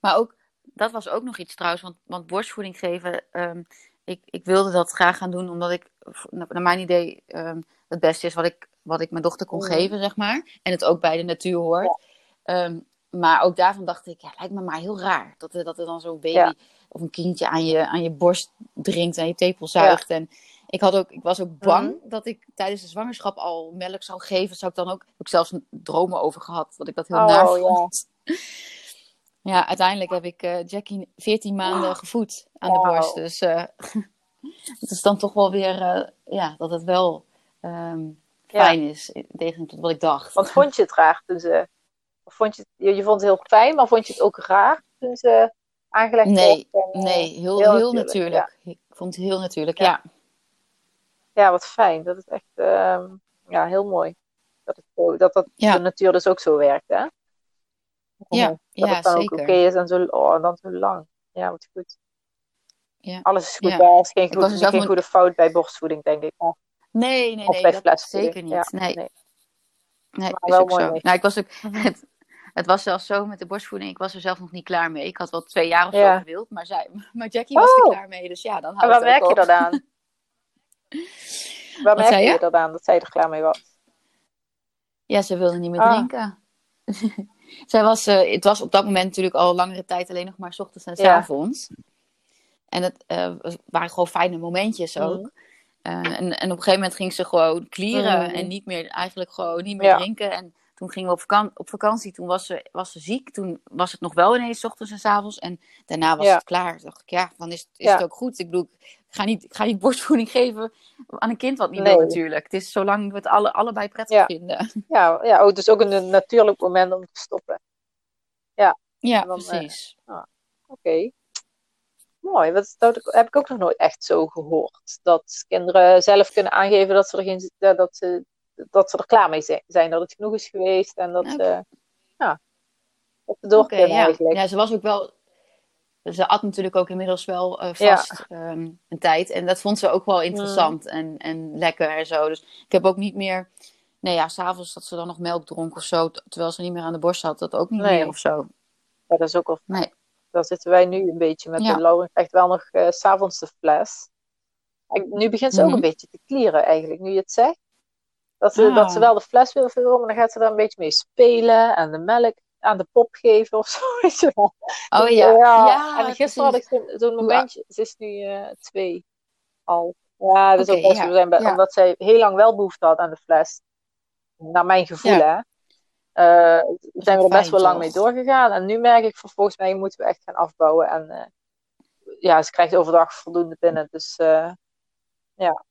maar ook, dat was ook nog iets trouwens, want, want borstvoeding geven, um, ik, ik wilde dat graag gaan doen, omdat ik, naar mijn idee, um, het beste is wat ik, wat ik mijn dochter kon geven, zeg maar. En het ook bij de natuur hoort. Ja. Um, maar ook daarvan dacht ik, ja, lijkt me maar heel raar. Dat, dat er dan zo'n baby ja. of een kindje aan je, aan je borst drinkt en je tepel zuigt. En ik, had ook, ik was ook bang mm. dat ik tijdens de zwangerschap al melk zou geven. Zou ik dan ook, heb ik zelfs dromen over gehad, dat ik dat heel oh, naar vond. Ja. ja. uiteindelijk heb ik uh, Jackie 14 maanden gevoed aan wow. de borst. Dus uh, het is dan toch wel weer, uh, ja, dat het wel um, fijn ja. is, tegen tot wat ik dacht. Wat vond je het raar toen ze, vond je, je, je vond het heel fijn, maar vond je het ook raar toen ze aangelegd nee, werd? En, nee, heel, heel, heel natuurlijk. natuurlijk. Ja. Ik vond het heel natuurlijk, ja ja, wat fijn. Dat is echt uh, ja, heel mooi. Dat, het zo, dat, dat de natuur dus ook zo werkt, hè? Ja, dat ja, het dan zeker. ook oké okay is en zo, oh, dan zo lang. Ja, wat goed. Ja. Alles is goed, ja. daar is geen, goed, geen goede fout bij borstvoeding, denk ik. Nee, nee, nee, dat zeker niet. Ja, nee. nee. Nee, maar wel mooi. Zo. Nou, ik was ook, mhm. het, het was zelfs zo met de borstvoeding. Ik was er zelf nog niet klaar mee. Ik had wel twee jaar of zo gewild. Maar, zij, maar Jackie was er oh. klaar mee. Dus ja, dan het Waar merk je dat aan? waar merk je, je dat aan? Dat zij er klaar mee was? Ja, ze wilde niet meer ah. drinken. zij was, uh, het was op dat moment natuurlijk al langere tijd alleen nog maar s ochtends en s avonds. En het uh, waren gewoon fijne momentjes ook. Mm. Uh, en, en op een gegeven moment ging ze gewoon klieren mm. en niet meer, eigenlijk gewoon niet meer drinken. En toen gingen we op, vakantie, op vakantie. Toen was ze, was ze ziek. Toen was het nog wel ineens ochtends en s avonds. En daarna was het klaar. Toen dacht ik, ja, dan is, is het ook goed. Ik bedoel, ik ga, niet, ik ga niet borstvoeding geven aan een kind wat niet wil natuurlijk. Het is zolang we het alle, allebei prettig vinden. Ja, ja oh, dus ook een natuurlijk moment om te stoppen. Ja, ja dan, precies. Uh, ah, Oké. Mooi, dat, dat, heb ik ook nog nooit echt zo gehoord. Dat kinderen zelf kunnen aangeven dat ze, er geen, dat ze dat ze er klaar mee zijn, dat het genoeg is geweest en dat, okay. ja, dat ze door okay, ja. eigenlijk. Ja, ze was ook wel, ze at natuurlijk ook inmiddels wel uh, vast ehm, een tijd en dat vond ze ook wel interessant mm. en, en lekker en zo. Dus ik heb ook niet meer, nee ja, s'avonds dat ze dan nog melk dronk of zo, terwijl ze niet meer aan de borst had, dat ook niet meer of zo. Ja, dat is ook al. Nee. Daar zitten wij nu een beetje met de Lauren echt wel nog uh, s'avonds de fles. En nu begint ze ook mhm. een beetje te klieren eigenlijk, nu je het zegt. Dat ze, dat ze ah. wel de fles wil vullen, maar dan gaat ze daar een beetje mee spelen en de melk aan de pop geven of zo. Weet je wel. Oh ja. ja. en gisteren had ik zo'n momentje, ze is nu uh, twee al. Ja, dus ook ja. zijn, omdat zij heel lang wel behoefte had aan de fles. Naar mijn gevoel, hè. Uh, zijn we er best wel lang mee doorgegaan. En nu merk ik, volgens mij moeten we echt gaan afbouwen. En uh, ja, ze krijgt overdag voldoende binnen. Dus ja.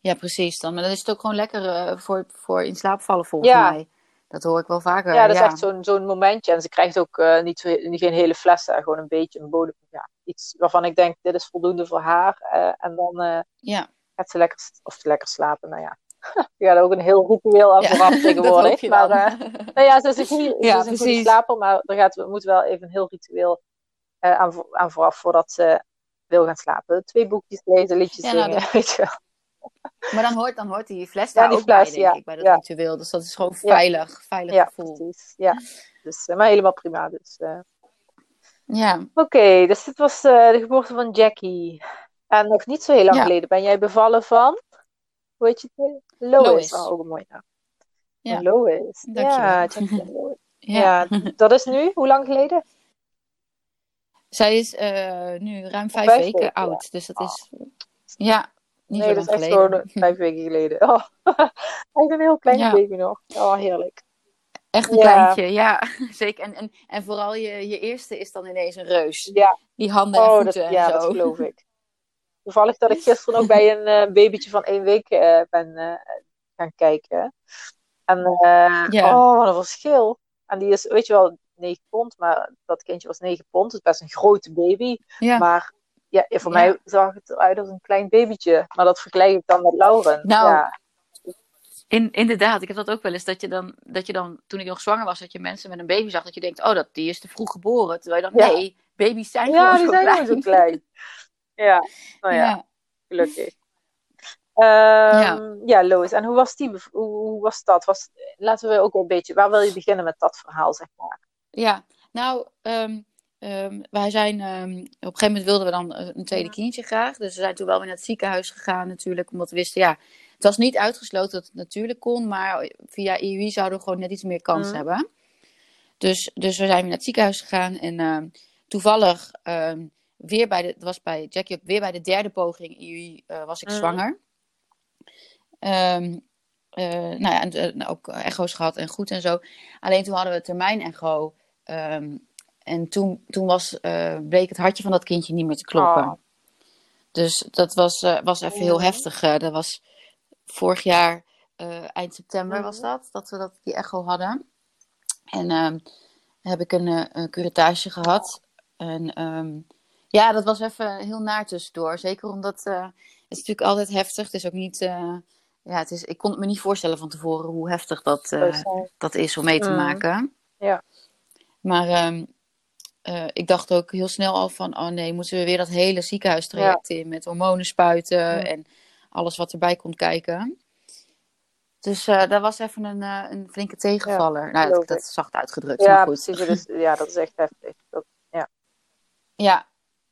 Ja, precies. Dan. Maar dan is het ook gewoon lekker voor, voor in slaap vallen volgens mij. Dat hoor ik wel vaker. Ja, dat is echt zo'n zo'n momentje. En ze krijgt ook niet, zo, geen hele fles, gewoon een beetje een bodem. Ja, iets waarvan ik denk, dit is voldoende voor haar. En dan ja. gaat ze lekker, of lekker slapen. Nou ja, je gaat ook een heel ritueel aan vooraf ja, tegenwoordig. maar nou ja, ze is een goede, ja, ze is een goede slaper, maar er gaat, we moeten wel even een heel ritueel aan, aan vooraf voordat ze wil gaan slapen. Twee boekjes lezen, liedjes ja, nou, zingen, weet je wel. Maar dan hoort, dan hoort die fles daar ook bij, denk ik, bij dat ritueel. Dus dat is gewoon veilig, veilig ja, gevoel. Precies. Ja, dus, eh, maar helemaal prima. Dus, uh... Ja. Oké, dus dit was de geboorte van Jackie. En nog niet zo heel lang geleden ben jij bevallen van, hoe heet je het? Lois. Lois. Oh, ook een mooie naam. Ja. Lois. Ja, Lois. ja. ja, dat is nu, hoe lang geleden? Zij is nu ruim vijf, vijf weken, oud. Dus dat is, ja, niet nee, dat is echt gewoon vijf weken geleden. Oh, echt een heel klein baby nog. Oh, heerlijk. Echt een kleintje, ja. Zeker. En, en, en vooral je, je eerste is dan ineens een reus. Ja. Die handen en oh, voeten dat, en ja, zo. dat geloof ik. Toevallig dat ik gisteren ook bij een uh, babytje van één week uh, ben uh, gaan kijken. En ja. oh, wat een verschil. En die is, weet je wel, 9 pond, maar dat kindje was 9 pond. Dus best een grote baby. Ja. Maar ja, voor mij zag het eruit als een klein babytje. Maar dat vergelijk ik dan met Lauren. Nou, ja. in, inderdaad. Ik heb dat ook wel eens. Dat je, dan, dat je dan, toen ik nog zwanger was, dat je mensen met een baby zag. Dat je denkt, oh, dat, die is te vroeg geboren. Terwijl je dacht, nee, baby's zijn ja, gewoon die zo zijn zo klein. ja, nou ja, gelukkig. Um, ja. Lois. En hoe was die? Hoe, hoe, was dat? Was, laten we ook een beetje. Waar wil je beginnen met dat verhaal, zeg maar? Ja, nou, um, Um, wij zijn, op een gegeven moment wilden we dan eh, een tweede kindje graag. Dus we zijn toen wel weer naar het ziekenhuis gegaan natuurlijk. Omdat we wisten, ja, het was niet uitgesloten dat het natuurlijk kon. Maar via IUI zouden we gewoon net iets meer kans hebben. Dus, dus we zijn weer naar het ziekenhuis gegaan. En um, toevallig weer bij de, het was bij Jackie weer bij de derde poging IUI uh, was ik zwanger. Uh, nou ja, en, ook echo's gehad en goed en zo. Alleen toen hadden we termijn echo. En toen, toen was, uh, bleek het hartje van dat kindje niet meer te kloppen. Oh. Dus dat was, uh, was even heel heftig. Uh, dat was vorig jaar, eind september was dat, dat we dat, die echo hadden. En ehm, heb ik een, een curatage gehad. En um, ja, dat was even heel naar tussendoor. Zeker omdat het is natuurlijk altijd heftig. Het is ook niet ja, het is, ik kon het me niet voorstellen van tevoren hoe heftig dat, uh, dat is om mee te mm. maken. Ja. Maar um, uh, ik dacht ook heel snel al van, oh nee, moeten we weer dat hele ziekenhuistraject ja. in met hormonen spuiten en alles wat erbij komt kijken. Dus uh, dat was even een, uh, een flinke tegenvaller. nou, dat, dat is zacht uitgedrukt. Ja, maar goed. precies. Dus, ja, dat is echt heftig. Dat, ja. Ja.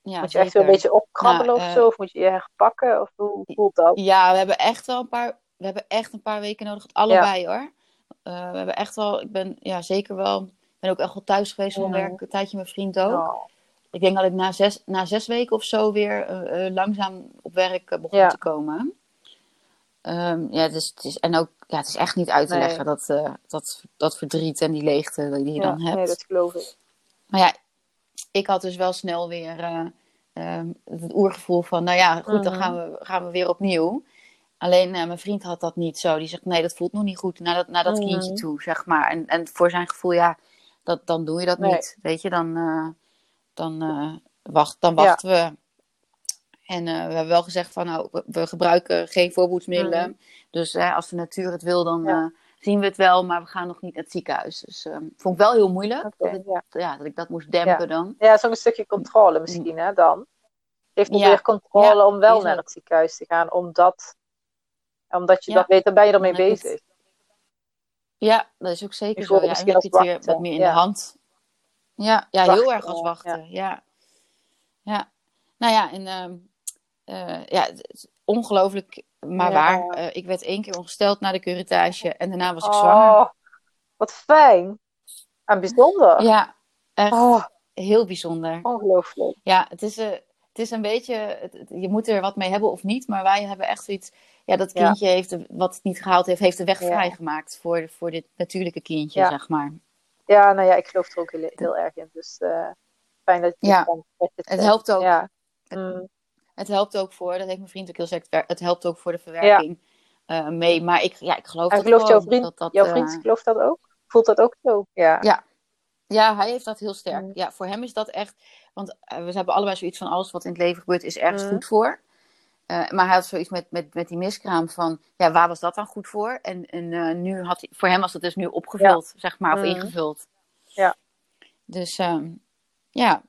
Ja. Moet je echt een beetje opkrabbelen nou, of zo? Of moet je je herpakken? Of hoe voelt dat? Ja, we hebben echt wel een paar, we hebben echt een paar weken nodig. Allebei ja. hoor. Uh, we hebben echt wel, ik ben ja, zeker wel, ik ben ook echt wel thuis geweest van werk. Een tijdje mijn vriend ook. Oh. Ik denk dat ik na zes, na zes weken of zo weer langzaam op werk begon Ja. te komen. Um, ja, dus, het is, en ook, ja, het is echt niet uit te Nee. leggen dat, dat, dat verdriet en die leegte die je Ja, dan hebt. nee, dat geloof ik. Maar ja, ik had dus wel snel weer uh, um, het oergevoel van, nou ja, goed, dan Mhm. gaan we, gaan we weer opnieuw. Alleen uh, mijn vriend had dat niet zo. Die zegt, nee, dat voelt nog niet goed naar dat, naar dat Mhm. kindje toe, zeg maar. En, en voor zijn gevoel, ja, dat, dan doe je dat Nee. niet. Weet je, dan, uh, dan, wacht, dan wachten we. En we hebben wel gezegd van, nou, we, gebruiken geen voorboedsmiddelen. Mhm. Dus als de natuur het wil, dan. Zien we het wel. Maar we gaan nog niet naar het ziekenhuis. Dus um, vond ik wel heel moeilijk. Dat, ik, ja. ja, dat ik dat moest dempen dan. Ja, zo'n stukje controle misschien, hè, dan. Heeft ook Ja. weer controle om wel naar het ziekenhuis te gaan, omdat, omdat je dat weet, dan ben je ermee Dan het- bezig. Ja, dat is ook zeker Ik zo. Ja, en misschien heb je het weer wat meer in de hand. Ja, ja heel erg als wachten. Ja. ja. Nou ja, en eh, ja, ongelooflijk, maar Ja. waar. Eh, ik werd één keer ongesteld na de curettage en daarna was ik zwanger. Oh, wat fijn. En bijzonder. Ja, echt Oh, heel bijzonder. ongelooflijk. Ja, het is, eh, het is een beetje, het- het- je moet er wat mee hebben of niet, maar wij hebben echt zoiets, ja, dat Ja. kindje heeft, wat het niet gehaald heeft, heeft de weg Ja. vrijgemaakt voor, voor dit natuurlijke kindje, Ja. zeg maar. Ja, nou ja, ik geloof er ook heel, heel erg in. Dus eh, fijn dat je Ja. het Het helpt ook. Ja. Het- Mm, Het helpt ook voor, dat heeft mijn vriend ook heel gezegd, het helpt ook voor de verwerking eh, mee. Maar ik, ja, ik geloof dat gelooft jouw vriend, dat dat, jouw vriend gelooft dat ook? Voelt dat ook zo? Ja. Ja. ja, hij heeft dat heel sterk. Mm. Ja, voor hem is dat echt, want eh, we hebben allebei zoiets van alles wat in het leven gebeurt is ergens Mm. goed voor. Eh, maar hij had zoiets met, met, met die miskraam van, ja, waar was dat dan goed voor? En, en nu had hij, voor hem was dat dus nu opgevuld, zeg maar, of Mm. ingevuld. Ja. Dus ehm, ja,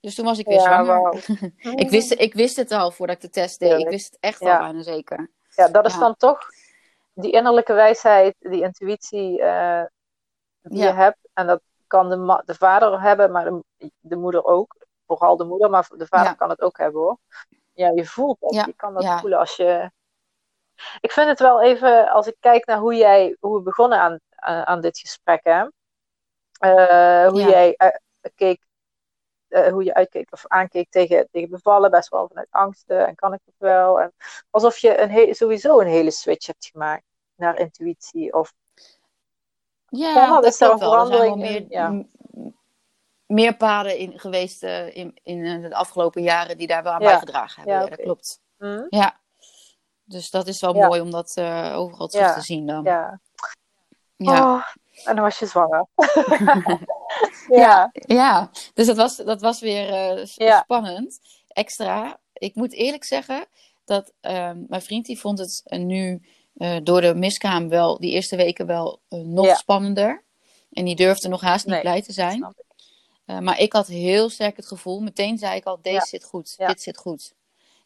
dus toen was ik weer Ja, zwanger. ik, wist, ik wist het al voordat ik de test deed. Ik wist het echt Ja. al bijna zeker. Ja, dat is dan toch die innerlijke wijsheid, die intuïtie eh, die je hebt. En dat kan de, de vader hebben, maar de, de moeder ook. Vooral de moeder, maar de vader kan het ook hebben hoor. Ja, je voelt dat. Je kan dat voelen als je. Ik vind het wel even, als ik kijk naar hoe jij, hoe we begonnen aan, aan, aan dit gesprek, hè. Eh, hoe Ja. jij eh, keek, eh, hoe je uitkeek of aankeek tegen, tegen bevallen, best wel vanuit angsten en kan ik het wel. En alsof je een he- sowieso een hele switch hebt gemaakt naar intuïtie. Of, Ja, Ja, wat dat is een wel. Er zijn wel meer, in? meer paden in geweest eh, in, in eh, de afgelopen jaren die daar wel aan Ja. bijgedragen hebben. Ja, dat klopt. hm? Ja. Dus dat is wel mooi om dat overal terug te zien dan. Ja. Ja. Ja. Oh, en dan was je zwanger. ja. Ja. dus dat was, dat was weer eh, Ja. spannend. Extra. Ik moet eerlijk zeggen dat ehm, mijn vriend die vond het eh, nu eh, door de miskraam wel die eerste weken wel nog Ja. spannender. En die durfde nog haast niet Nee, blij te zijn. ik. Uh, maar ik had heel sterk het gevoel, meteen zei ik al, deze Ja. zit goed, Ja. dit zit goed.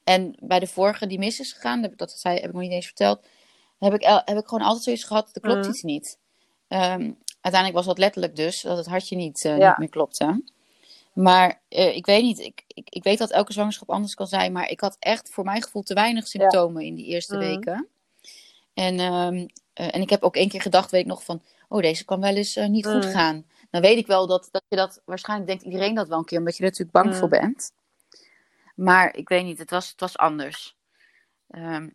En bij de vorige die mis is gegaan, dat, dat zei, heb ik nog niet eens verteld, heb ik, heb ik gewoon altijd zoiets gehad, er klopt Mhm. iets niet. Ehm, uiteindelijk was dat letterlijk dus, dat het hartje niet, eh, Ja. niet meer klopte. Maar eh, ik weet niet, ik, ik, ik weet dat elke zwangerschap anders kan zijn, maar ik had echt voor mijn gevoel te weinig symptomen in die eerste Mhm. weken. En, ehm, eh, en ik heb ook één keer gedacht, weet ik nog, van, oh deze kan wel eens niet goed Mhm. gaan. Dan weet ik wel dat, dat je dat, waarschijnlijk denkt iedereen dat wel een keer, omdat je er natuurlijk bang Mhm. voor bent. Maar ik weet niet, het was, het was anders. Ehm,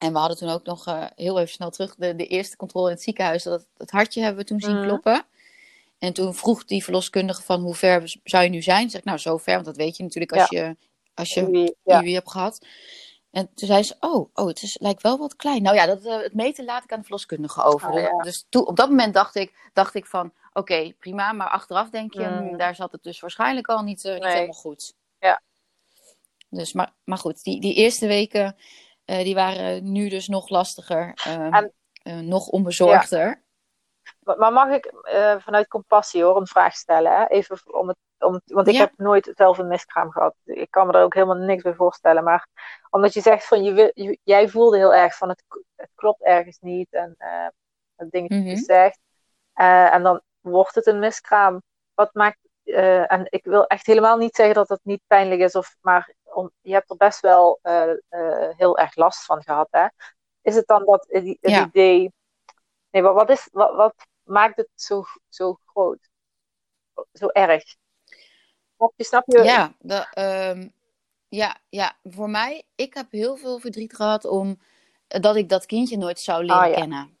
en we hadden toen ook nog eh, heel even snel terug de, de eerste controle in het ziekenhuis. Dat, het hartje hebben we toen zien Mhm. kloppen. En toen vroeg die verloskundige van hoe ver zou je nu zijn? Zeg ik, nou zo ver, want dat weet je natuurlijk als je, als je ja. IWI hebt gehad. En toen zei ze, oh, oh het is, lijkt wel wat klein. Nou ja, dat, eh, het meten laat ik aan de verloskundige over. Oh, Dus- ja. Dus toen, op dat moment dacht ik, dacht ik van, oké, prima. Maar achteraf denk je, Mm. hmm, daar zat het dus waarschijnlijk al niet, eh, niet Nee. helemaal goed. Ja. Dus, maar, maar goed, die, die eerste weken, die waren nu dus nog lastiger. ehm, En- eh, nog onbezorgder. Maar mag ik uh, vanuit compassie hoor een vraag stellen? Hè? Even om het, om want ik heb nooit zelf een miskraam gehad. Ik kan me er ook helemaal niks bij voorstellen. Maar omdat je zegt van je, jij voelde heel erg van het, het klopt ergens niet. En uh, het dingetje mm -hmm. zegt. Uh, en dan wordt het een miskraam. Wat maakt. En ik wil echt helemaal niet zeggen dat het niet pijnlijk is. Of, maar om, je hebt er best wel heel erg last van gehad. Hè? Is het dan dat het idee. Nee, wat, wat, is, wat, wat maakt het zo, zo groot? Zo erg? Snap je? Snap je? Ja, de, um, ja, ja, voor mij, ik heb heel veel verdriet gehad om dat ik dat kindje nooit zou leren Ah, ja. kennen.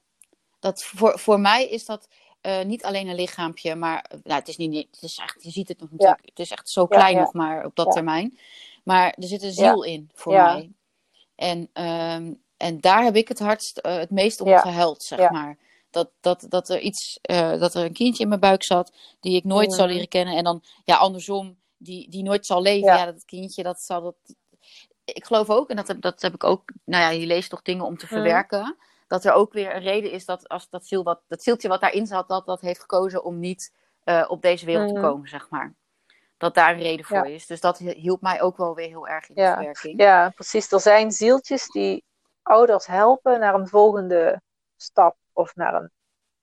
Dat voor, voor mij is dat eh, niet alleen een lichaampje, maar nou, het is niet, het is echt, je ziet het nog natuurlijk, het is echt zo klein ja. nog maar op dat termijn. Maar er zit een ziel in voor mij. En, ehm, en daar heb ik het hardst, eh, het meest om gehuild, zeg maar. Dat, dat, dat er iets, eh, dat er een kindje in mijn buik zat die ik nooit zou Mhm. leren kennen. En dan, ja, andersom, die, die nooit zal leven. Ja. Dat kindje, dat zal dat. Ik geloof ook, en dat heb, dat heb ik ook, nou ja, je leest toch dingen om te Mhm. verwerken. Dat er ook weer een reden is dat als dat, ziel wat, dat zieltje wat daarin zat, dat dat heeft gekozen om niet eh, op deze wereld Mhm. te komen, zeg maar. Dat daar een reden voor Ja. is. Dus dat hielp mij ook wel weer heel erg in de Ja. verwerking. Ja, precies. Er zijn zieltjes die ouders helpen naar een volgende stap of naar een,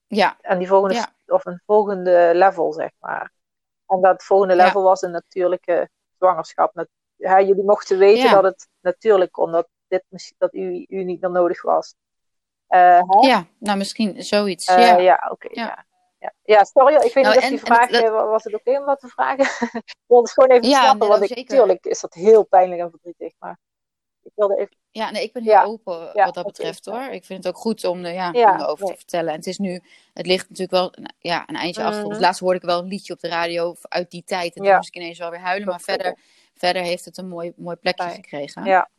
Ja, en die volgende, Ja. of een volgende level, zeg maar. En dat volgende level was een natuurlijke zwangerschap. Met, ja, jullie mochten weten dat het natuurlijk kon, dat, dit, dat u, u niet meer nodig was. Eh, hè? ja, nou misschien zoiets. Eh, ja. ja, oké. Ja. ja. Ja. Ja. sorry, ik weet Nou, niet of die vraag, dat- eh, was het oké om wat te vragen? ik wilde het gewoon even Ja, snappen, nee, want ik, zeker. natuurlijk is dat heel pijnlijk en verdrietig, maar ik wilde even... Ja, nee, ik ben heel Ja. open wat dat betreft hoor. Ik vind het ook goed om, er- ja, om erover nee. te vertellen. En het is nu, het ligt natuurlijk wel nou, ja, een eindje achter ons. Mhm. Laatst hoorde ik wel een liedje op de radio uit die tijd. En toen moest ik ineens wel weer huilen. Maar verder, verder heeft het een mooi, mooi plekje Fijn. gekregen. Ja.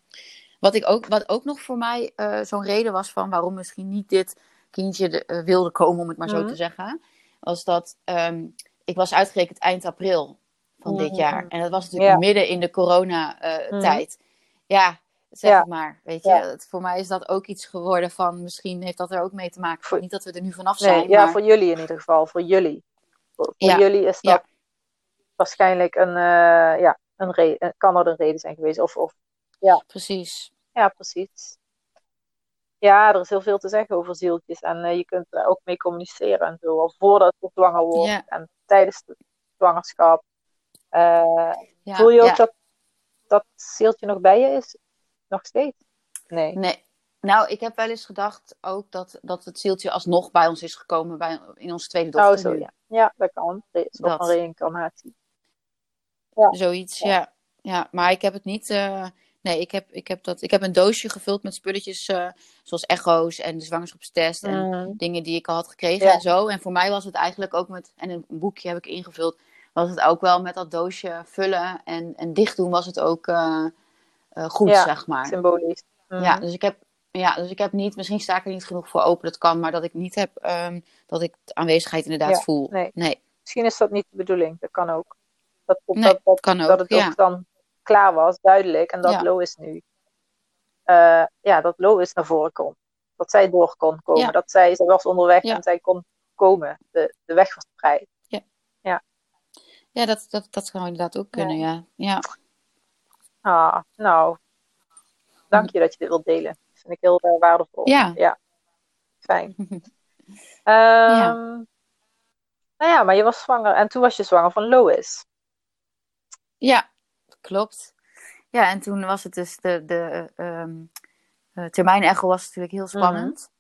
Wat, ik ook, wat ook nog voor mij eh, zo'n reden was van waarom misschien niet dit kindje de- eh, wilde komen, om het maar zo Mhm. te zeggen. Was dat ehm, ik was uitgerekend eind april van dit Mhm. jaar. En dat was natuurlijk Ja. midden in de corona-tijd. Ja, zeg Ja. ik maar. Weet je, Ja. Het- voor mij is dat ook iets geworden van misschien heeft dat er ook mee te maken. Voor- Niet dat we er nu vanaf Nee, zijn. ja, maar... voor jullie in ieder geval. Voor jullie. Voor, jullie is dat waarschijnlijk een, eh, ja, een reden, kan er een reden zijn geweest. Of, of, Precies. ja, precies. Ja, er is heel veel te zeggen over zieltjes. En eh, je kunt er ook mee communiceren en zo. Al voordat je zwanger wordt Ja. en tijdens de zwangerschap. Eh, Ja, voel je ook ja. dat dat zieltje nog bij je is? Nog steeds? Nee. Nee. Nou, ik heb wel eens gedacht ook dat, dat het zieltje alsnog bij ons is gekomen bij, in onze tweede dochter. Oh, zo ja. Ja, dat kan. Een soort Dat. van reïncarnatie. Zoiets, Ja. ja. ja. Maar ik heb het niet. eh, nee, ik heb, ik, heb dat, ik heb een doosje gevuld met spulletjes eh, zoals echo's en de zwangerschapstest en Mm. dingen die ik al had gekregen Ja. en zo. En voor mij was het eigenlijk ook met, en een boekje heb ik ingevuld, was het ook wel met dat doosje vullen en, en dicht doen was het ook eh, eh, goed, Ja, zeg maar. Symbolisch. Mm. Ja, dus ik heb. Ja, dus ik heb niet, misschien sta ik er niet genoeg voor open, dat kan, maar dat ik niet heb, ehm, dat ik de aanwezigheid inderdaad Ja, voel. nee. nee. Misschien is dat niet de bedoeling. Dat kan ook. Dat, Nee, dat, dat, kan ook, dat het ook dan klaar was, duidelijk. En dat Ja. Lois nu. eh, ja, dat Lois naar voren kon. Dat zij door kon komen. Ja. Dat zij, zij was onderweg Ja. en zij kon komen. De, de weg was vrij. Ja, dat, dat, dat zou inderdaad ook kunnen, ja. Ja, Ah, nou. Dank je dat je dit wilt delen. Dat vind ik heel eh, waardevol. Ja. ja. Fijn. Ehm, Nou ja, maar je was zwanger. En toen was je zwanger van Lois. ja klopt. Ja, en toen was het dus de, de ehm eh, termijn-echo was natuurlijk heel spannend.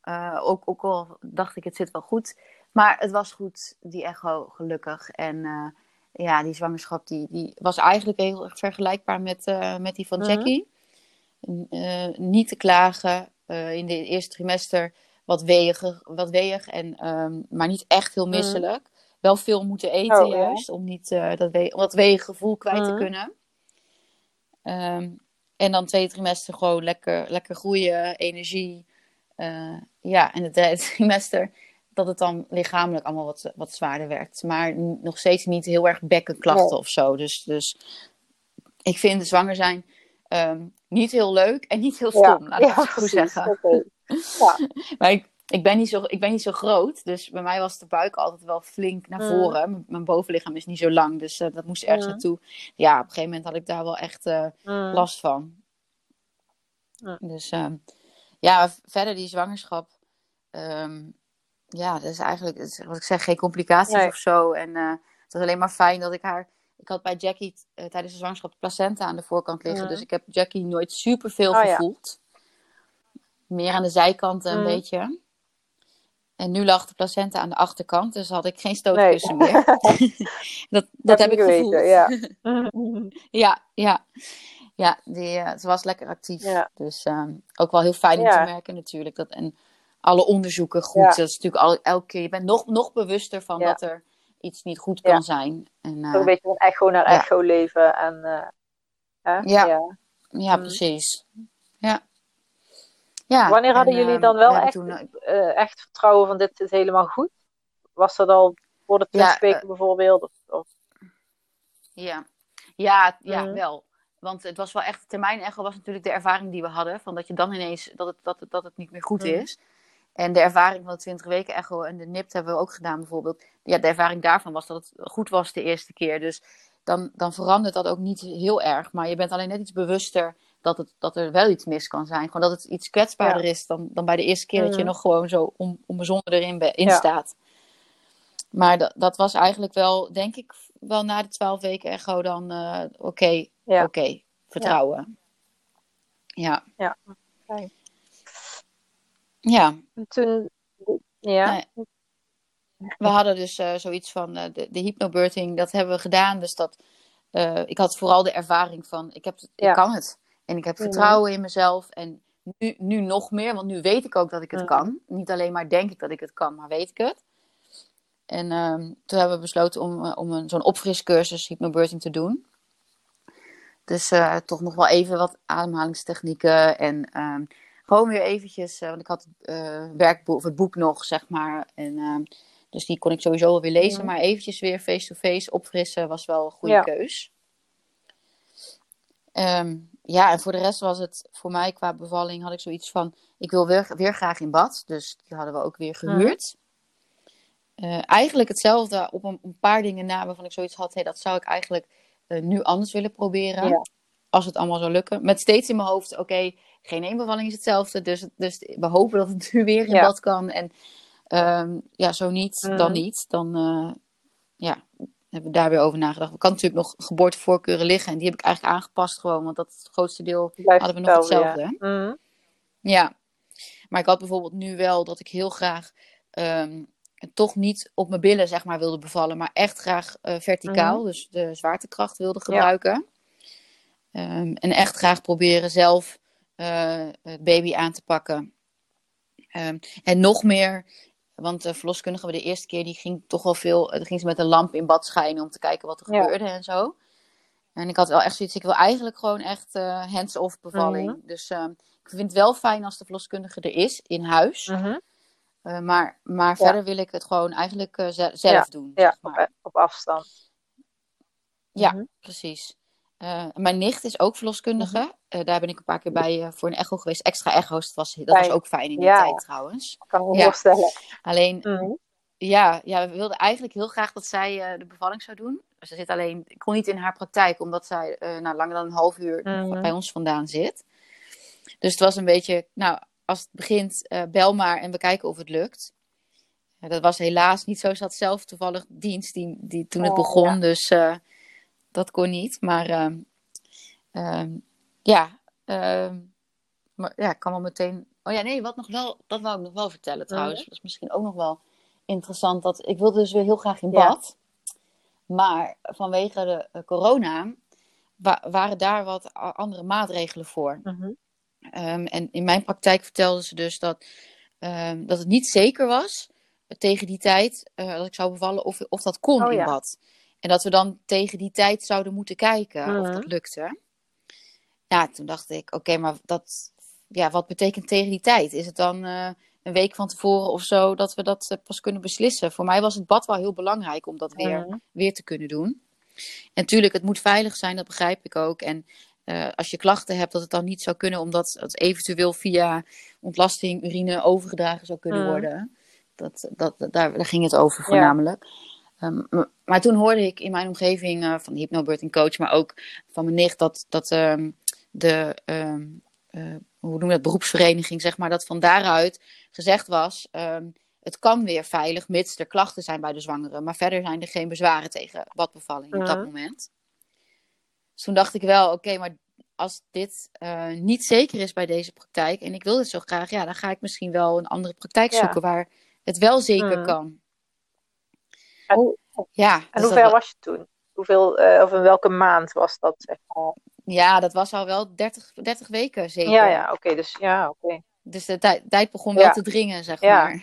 Eh, ook, ook al dacht ik, het zit wel goed. Maar het was goed, die echo, gelukkig. En eh, ja, die zwangerschap die, die was eigenlijk heel erg vergelijkbaar met, met die van Mhm. Jackie. Niet te klagen. In de eerste trimester wat weeg, wat weeg en, ehm, maar niet echt heel misselijk. Wel veel moeten eten Oh, ja. juist, om niet eh, dat, we, dat weege gevoel kwijt te Mhm. kunnen. Ehm, en dan tweede trimester gewoon lekker, lekker groeien, energie. Eh, ja, en het derde trimester dat het dan lichamelijk allemaal wat, wat zwaarder werd. Maar nog steeds niet heel erg bekkenklachten Nee. of zo. Dus, dus ik vind zwanger zijn ehm, niet heel leuk en niet heel stom, laat ik het zo precies. zeggen. Ja. Maar ik, ik, ben niet zo, ik ben niet zo groot. Dus bij mij was de buik altijd wel flink naar Mm. voren. Mijn bovenlichaam is niet zo lang. Dus eh, dat moest ergens Mm. naartoe. Ja, op een gegeven moment had ik daar wel echt eh, Mm. last van. Dus ehm, ja, verder die zwangerschap. ehm, ja, dat is eigenlijk, is wat ik zeg, geen complicaties Nee. of zo. En eh, het was alleen maar fijn dat ik haar. Ik had bij Jackie tijdens de zwangerschap de placenta aan de voorkant liggen. Dus ik heb Jackie nooit super veel Oh, ja. gevoeld. Meer aan de zijkanten een beetje. En nu lag de placenta aan de achterkant, dus had ik geen stootkussen meer. dat dat heb ik gevoeld. geweten, ja, ja. Ja, die, eh, ze was lekker actief. Ja. Dus ehm, ook wel heel fijn om Ja. te merken natuurlijk. Dat, en alle onderzoeken goed. Ja. Dat is natuurlijk al, elke keer. Je bent nog, nog bewuster van Ja. dat er iets niet goed Ja. kan zijn. En, eh, een beetje van echo naar ja. echo leven. En, eh, hè? Ja. ja. ja, Mm. precies. Ja. Ja. Wanneer hadden en, jullie ehm, dan we wel echt, toen, eh, echt vertrouwen van dit is helemaal goed? Was dat al voor de Ja, 20 weken eh, bijvoorbeeld? Of, of- Ja, ja, ja Mhm. wel. Want het was wel echt, termijn echo was natuurlijk de ervaring die we hadden. Van dat je dan ineens, dat het, dat het, dat het niet meer goed Mhm. is. En de ervaring van de 20 weken echo en de NIPT hebben we ook gedaan bijvoorbeeld. Ja, de ervaring daarvan was dat het goed was de eerste keer. Dus dan, dan verandert dat ook niet heel erg. Maar je bent alleen net iets bewuster dat, het, dat er wel iets mis kan zijn. Gewoon dat het iets kwetsbaarder is dan, dan bij de eerste keer dat je Mhm. nog gewoon zo on, onbezonnen erin be- in Ja. staat. Maar dat, dat was eigenlijk wel, denk ik, wel na de 12 weken echo dan eh, oké, Ja. oké, vertrouwen. Ja. Ja. Fijn. Ja. En Toen, ja. Nee. We hadden dus eh, zoiets van eh, de, de hypnobirthing, dat hebben we gedaan. Dus dat, ik had vooral de ervaring van, ik, heb, het- ik Ja. kan het. En ik heb Mhm. vertrouwen in mezelf. En nu, nu nog meer, want nu weet ik ook dat ik het kan. Niet alleen maar denk ik dat ik het kan, maar weet ik het. En ehm, toen hebben we besloten om, eh, om een, zo'n opfriscursus hypnobirthing te doen. Dus eh, toch nog wel even wat ademhalingstechnieken. En ehm, gewoon weer eventjes, eh, want ik had het werkboek of het boek nog, zeg maar. En, ehm, dus die kon ik sowieso wel weer lezen. Mhm. Maar eventjes weer face-to-face opfrissen was wel een goede Ja. keus. Ehm, ja, en voor de rest was het voor mij qua bevalling had ik zoiets van, ik wil weer, weer graag in bad. Dus die hadden we ook weer gehuurd. Eh, eigenlijk hetzelfde op een, een paar dingen na waarvan ik zoiets had, hey, dat zou ik eigenlijk eh, nu anders willen proberen. Ja. Als het allemaal zou lukken. Met steeds in mijn hoofd, oké, geen één bevalling is hetzelfde. Dus, dus we hopen dat het nu weer in Ja. bad kan. En ehm, ja, zo niet, dan niet. Dan eh, ja, hebben we daar weer over nagedacht. We kan natuurlijk nog geboortevoorkeuren liggen. En die heb ik eigenlijk aangepast gewoon. Want dat het grootste deel Blijft hadden we nog hetzelfde. Mhm. Ja, maar ik had bijvoorbeeld nu wel dat ik heel graag ehm, toch niet op mijn billen zeg maar wilde bevallen, maar echt graag eh, verticaal, Mhm. dus de zwaartekracht wilde gebruiken. Ehm, en echt graag proberen zelf eh, het baby aan te pakken. Ehm, en nog meer, want de verloskundige de eerste keer die ging toch wel veel, uh, ging ze met een lamp in bad schijnen om te kijken wat er Ja. gebeurde en zo. En ik had wel echt zoiets, ik wil eigenlijk gewoon echt eh, hands-off bevalling. Mhm. Dus ehm, ik vind het wel fijn als de verloskundige er is, in huis. Mhm. Uh, maar maar Ja. verder wil ik het gewoon eigenlijk ze zelf doen. Ja, zeg maar. op, op afstand. Ja, Mhm. precies. Uh, mijn nicht is ook verloskundige. Mhm. Uh, daar ben ik een paar keer bij voor een echo geweest. Extra echo's. Dat was, dat was ook fijn in die ja. tijd trouwens. Kan ik me Ja. voorstellen. Alleen, Mhm. ja, ja, we wilden eigenlijk heel graag dat zij de bevalling zou doen. Ze zit alleen, ik kon niet in haar praktijk, omdat zij nou, langer dan een half uur Mhm. bij ons vandaan zit. Dus het was een beetje, nou, als het begint, bel maar en we kijken of het lukt. Dat was helaas niet zo. Ze had zelf toevallig dienst die, die, toen het Oh, begon, ja. dus dat kon niet. Maar ehm, ehm, ja, ehm, maar ja, ik kan wel meteen. Oh ja, nee, wat nog wel, dat wou ik nog wel vertellen trouwens. Mhm. Dat is misschien ook nog wel interessant. Dat, ik wilde dus weer heel graag in Ja. bad. Maar vanwege de eh, corona wa- waren daar wat andere maatregelen voor. Mhm. En in mijn praktijk vertelden ze dus dat, dat het niet zeker was tegen die tijd eh, dat ik zou bevallen of, of dat kon Oh, in ja. bad. En dat we dan tegen die tijd zouden moeten kijken of Mhm. dat lukte. Ja, toen dacht ik, oké, maar dat, ja, wat betekent tegen die tijd? Is het dan eh, een week van tevoren of zo dat we dat eh, pas kunnen beslissen? Voor mij was het bad wel heel belangrijk om dat weer Mhm. weer te kunnen doen. En natuurlijk, het moet veilig zijn, dat begrijp ik ook. En als je klachten hebt, dat het dan niet zou kunnen, omdat het eventueel via ontlasting, urine overgedragen zou kunnen mm. worden. Dat, dat, daar, daar ging het over voornamelijk. Ehm, maar toen hoorde ik in mijn omgeving uh, van de hypnobirthing coach, maar ook van mijn nicht, dat, dat ehm, de uh, hoe noem dat, beroepsvereniging, zeg maar, dat van daaruit gezegd was: het kan weer veilig, mits er klachten zijn bij de zwangere. Maar verder zijn er geen bezwaren tegen badbevalling op dat moment. Dus toen dacht ik wel, oké, maar als dit uh, niet zeker is bij deze praktijk en ik wil dit zo graag, ja, dan ga ik misschien wel een andere praktijk zoeken waar het wel zeker kan. En, ja, en dus hoe ver was je toen? Hoeveel, uh, of in welke maand was dat? Zeg maar? Ja, dat was al wel 30, 30 weken zeker. Ja, ja, oké. dus ja, oké. Dus de tijd, tijd begon wel te dringen, zeg maar.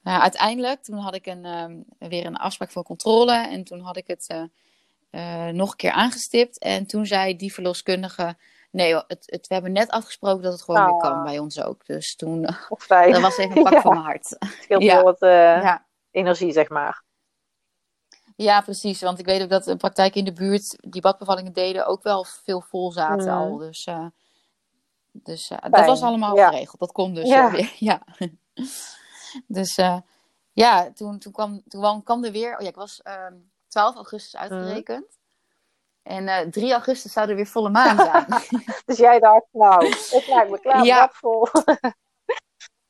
Ja, uiteindelijk, toen had ik een, um, weer een afspraak voor controle. En toen had ik het uh, uh, nog een keer aangestipt. En toen zei die verloskundige... Nee, het, het, we hebben net afgesproken dat het gewoon weer kan ah. bij ons ook. Dus toen... dat was even een pak ja. van mijn hart. Ja. wat ja. Energie, zeg maar. Ja, precies. Want ik weet ook dat een praktijk in de buurt die badbevallingen deden ook wel veel vol zaten mm. al. Dus, uh, dus uh, dat was allemaal ja. geregeld. Dat kon dus ja. weer. Ja. dus uh, ja, toen, toen, kwam, toen kwam er weer. Oh ja, ik was 12 augustus uitgerekend. Mm. En 3 augustus zou er weer volle maan zijn. dus jij dacht, nou, ik maak me klaar, ja. vol.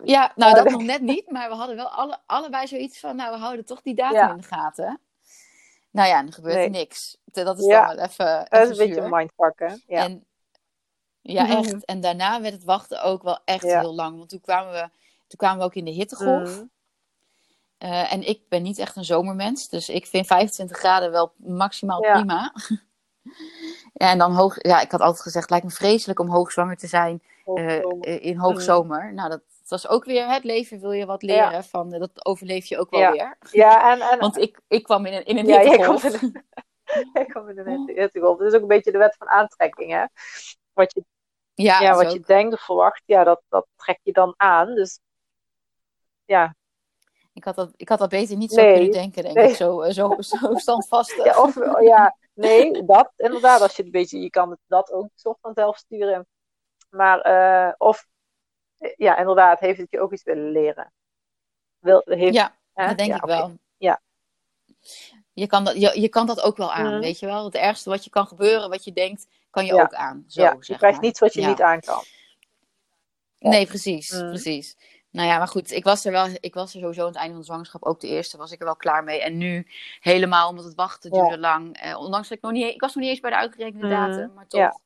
ja, nou dat nog net niet. Maar we hadden wel alle, allebei zoiets van, nou we houden toch die datum in de gaten. Nou ja, er gebeurt nee. niks. Dat is ja. dan wel even. Dat is een beetje mindfuck, hè? Ja. En, ja, mhm. echt. En daarna werd het wachten ook wel echt heel lang. Want toen kwamen we, toen kwamen we ook in de hittegolf. Mm. Uh, en ik ben niet echt een zomermens. Dus ik vind 25 graden wel maximaal prima. ja, en dan hoog. Ja, ik had altijd gezegd: het lijkt me vreselijk om hoogzwanger te zijn uh, in hoogzomer. Mm. Nou, dat het was ook weer het leven wil je wat leren van dat overleef je ook wel ja. weer. Ja, en, en, want ik, ik kwam in een, in een ja. Jij komt in een, jij komt in een hittegolf. Het is ook een beetje de wet van aantrekking, hè? Wat je, ja, ja wat je denkt of verwacht, ja, dat, dat trek je dan aan. Dus ja. Ik had dat, ik had dat beter niet zo nee, kunnen denken, denk nee. ik. Zo, eh, zo, zo standvastig. Ja, of, ja, nee, dat inderdaad. Als je het een beetje, je kan het, dat ook soort van zelf sturen. Maar, uh, of ja, inderdaad, heeft het je ook iets willen leren? Wil, heeft, ja, dat denk ik wel. Ja. Je kan, dat, je, je kan dat ook wel aan, mhm. weet je wel? Het ergste wat je kan gebeuren, wat je denkt, kan je ook aan. Zo, ja, je krijgt niets wat je niet aan kan. Nee, precies, mhm. precies. Nou ja, maar goed, ik was er wel, ik was er sowieso aan het einde van de zwangerschap, ook de eerste, was ik er wel klaar mee. En nu helemaal, omdat het wachten duurde lang. Eh, ondanks dat ik nog niet, ik was nog niet eens bij de uitgerekende mhm. datum, maar toch.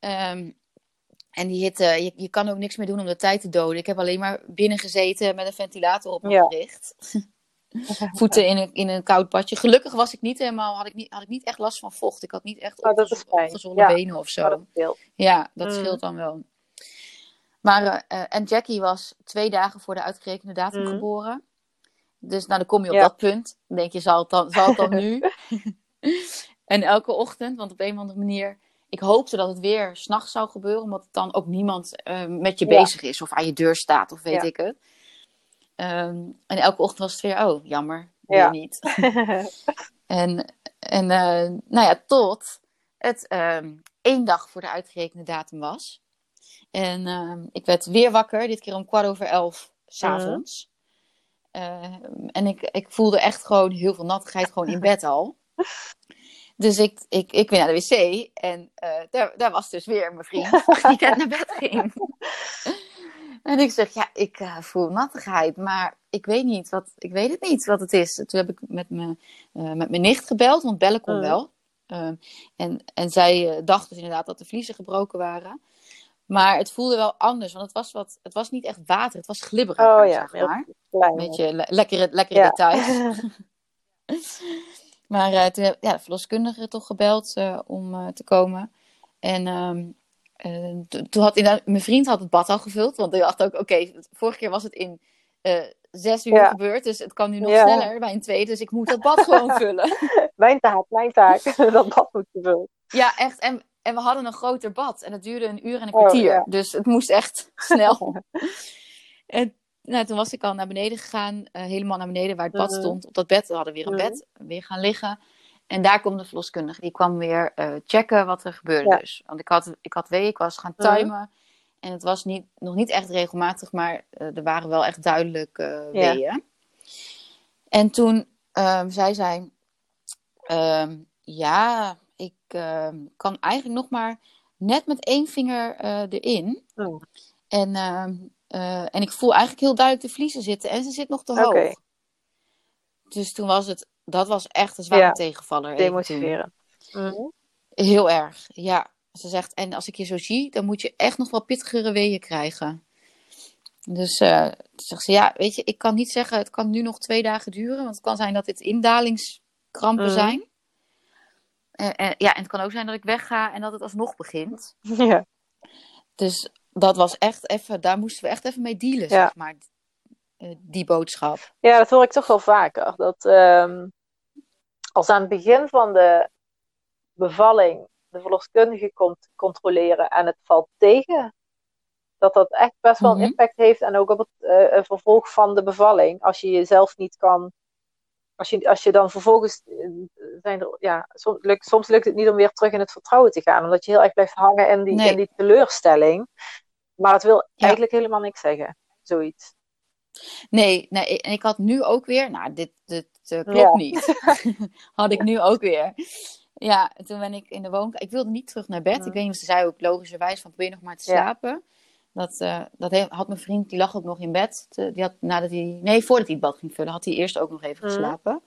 Um, en die hitte, je, je kan ook niks meer doen om de tijd te doden. Ik heb alleen maar binnen gezeten met een ventilator op me gericht. Voeten in een, in een koud badje. Gelukkig was ik niet helemaal, had ik niet, had ik niet echt last van vocht. Ik had niet echt oh, opgezonde benen of zo. Dat ja, dat mm. scheelt dan wel. Maar, uh, en Jackie was twee dagen voor de uitgerekende datum mm. geboren. Dus nou, dan kom je op dat punt. Dan denk je, zal het dan, zal het dan nu? en elke ochtend, want op een of andere manier ik hoopte dat het weer s'nachts zou gebeuren, omdat het dan ook niemand uh, met je bezig is of aan je deur staat of weet ik het. Um, en elke ochtend was het weer, oh, jammer, weer niet. en en uh, nou ja, tot het um, één dag voor de uitgerekende datum was. En ik werd weer wakker, dit keer om kwart over elf s'avonds. Uh, en ik, ik voelde echt gewoon heel veel nattigheid gewoon in bed al. Dus ik, ik, ik ben naar de wc en uh, daar, daar was dus weer mijn vriend die net naar bed ging. en ik zeg, ja, ik uh, voel nattigheid, maar ik weet niet wat, ik weet het niet wat het is. Toen heb ik met, me, uh, met mijn nicht gebeld, want bellen kon mm. wel. Ehm, en, en zij dacht dus inderdaad dat de vliezen gebroken waren. Maar het voelde wel anders, want het was, wat, het was niet echt water, het was glibberig. Oh ja, zeg maar. Een beetje le lekkere, lekkere ja. details. Maar uh, toen heb ja, de verloskundige toch gebeld uh, om uh, te komen. En um, toen had inderdaad, mijn vriend had het bad al gevuld. Want hij dacht ook, oké, okay, vorige keer was het in zes uur ja. gebeurd. Dus het kan nu nog ja. sneller bij een tweede. Dus ik moet dat bad gewoon vullen. Mijn taak, mijn taak. dat bad moet vullen. Ja, echt. En, en we hadden een groter bad. En het duurde een uur en een kwartier. Oh, dus het moest echt snel. en nou, toen was ik al naar beneden gegaan, uh, helemaal naar beneden waar het bad mhm. stond. Op dat bed, we hadden weer een mhm. bed, weer gaan liggen. En daar komt de verloskundige. Die kwam weer uh, checken wat er gebeurde dus. Want ik had, ik had wee, ik was gaan mhm. timen. En het was niet, nog niet echt regelmatig, maar uh, er waren wel echt duidelijk weeën. Ja. En toen um, zei zij... Um, ja, ik uh, kan eigenlijk nog maar net met één vinger erin. Oh. En, uh, en ik voel eigenlijk heel duidelijk de vliezen zitten en ze zit nog te hoog. Dus toen was het, dat was echt een zware ja, tegenvaller. Demotiveren. Mhm. Heel erg, ja. Ze zegt, en als ik je zo zie, dan moet je echt nog wel pittigere weeën krijgen. Dus uh, zegt ze, ja, weet je, ik kan niet zeggen, het kan nu nog twee dagen duren. Want het kan zijn dat dit indalingskrampen mm. zijn. Uh, ja, en het kan ook zijn dat ik wegga en dat het alsnog begint. Ja. Dus dat was echt even, daar moesten we echt even mee dealen, ja. zeg maar. Uh, die boodschap. Ja, dat hoor ik toch wel vaker. Dat um, als aan het begin van de bevalling de verloskundige komt controleren en het valt tegen, dat dat echt best wel een mhm. impact heeft en ook op het uh, vervolg van de bevalling. Als je jezelf niet kan als je, als je dan vervolgens. Eh, zijn er, ja, soms, lukt, soms lukt het niet om weer terug in het vertrouwen te gaan. Omdat je heel erg blijft hangen in die, in die teleurstelling. Maar het wil eigenlijk helemaal niks zeggen. Zoiets. Nee, nee, en ik had nu ook weer. Nou, dit, dit uh, klopt niet. had ik nu ook weer. Ja, toen ben ik in de woonkamer. Ik wilde niet terug naar bed. Ik weet niet of ze zei ook logischerwijs van probeer nog maar te slapen. Dat, uh, dat had mijn vriend, die lag ook nog in bed. Die had, nadat hij, nee, voordat hij het bad ging vullen, had hij eerst ook nog even mhm. geslapen.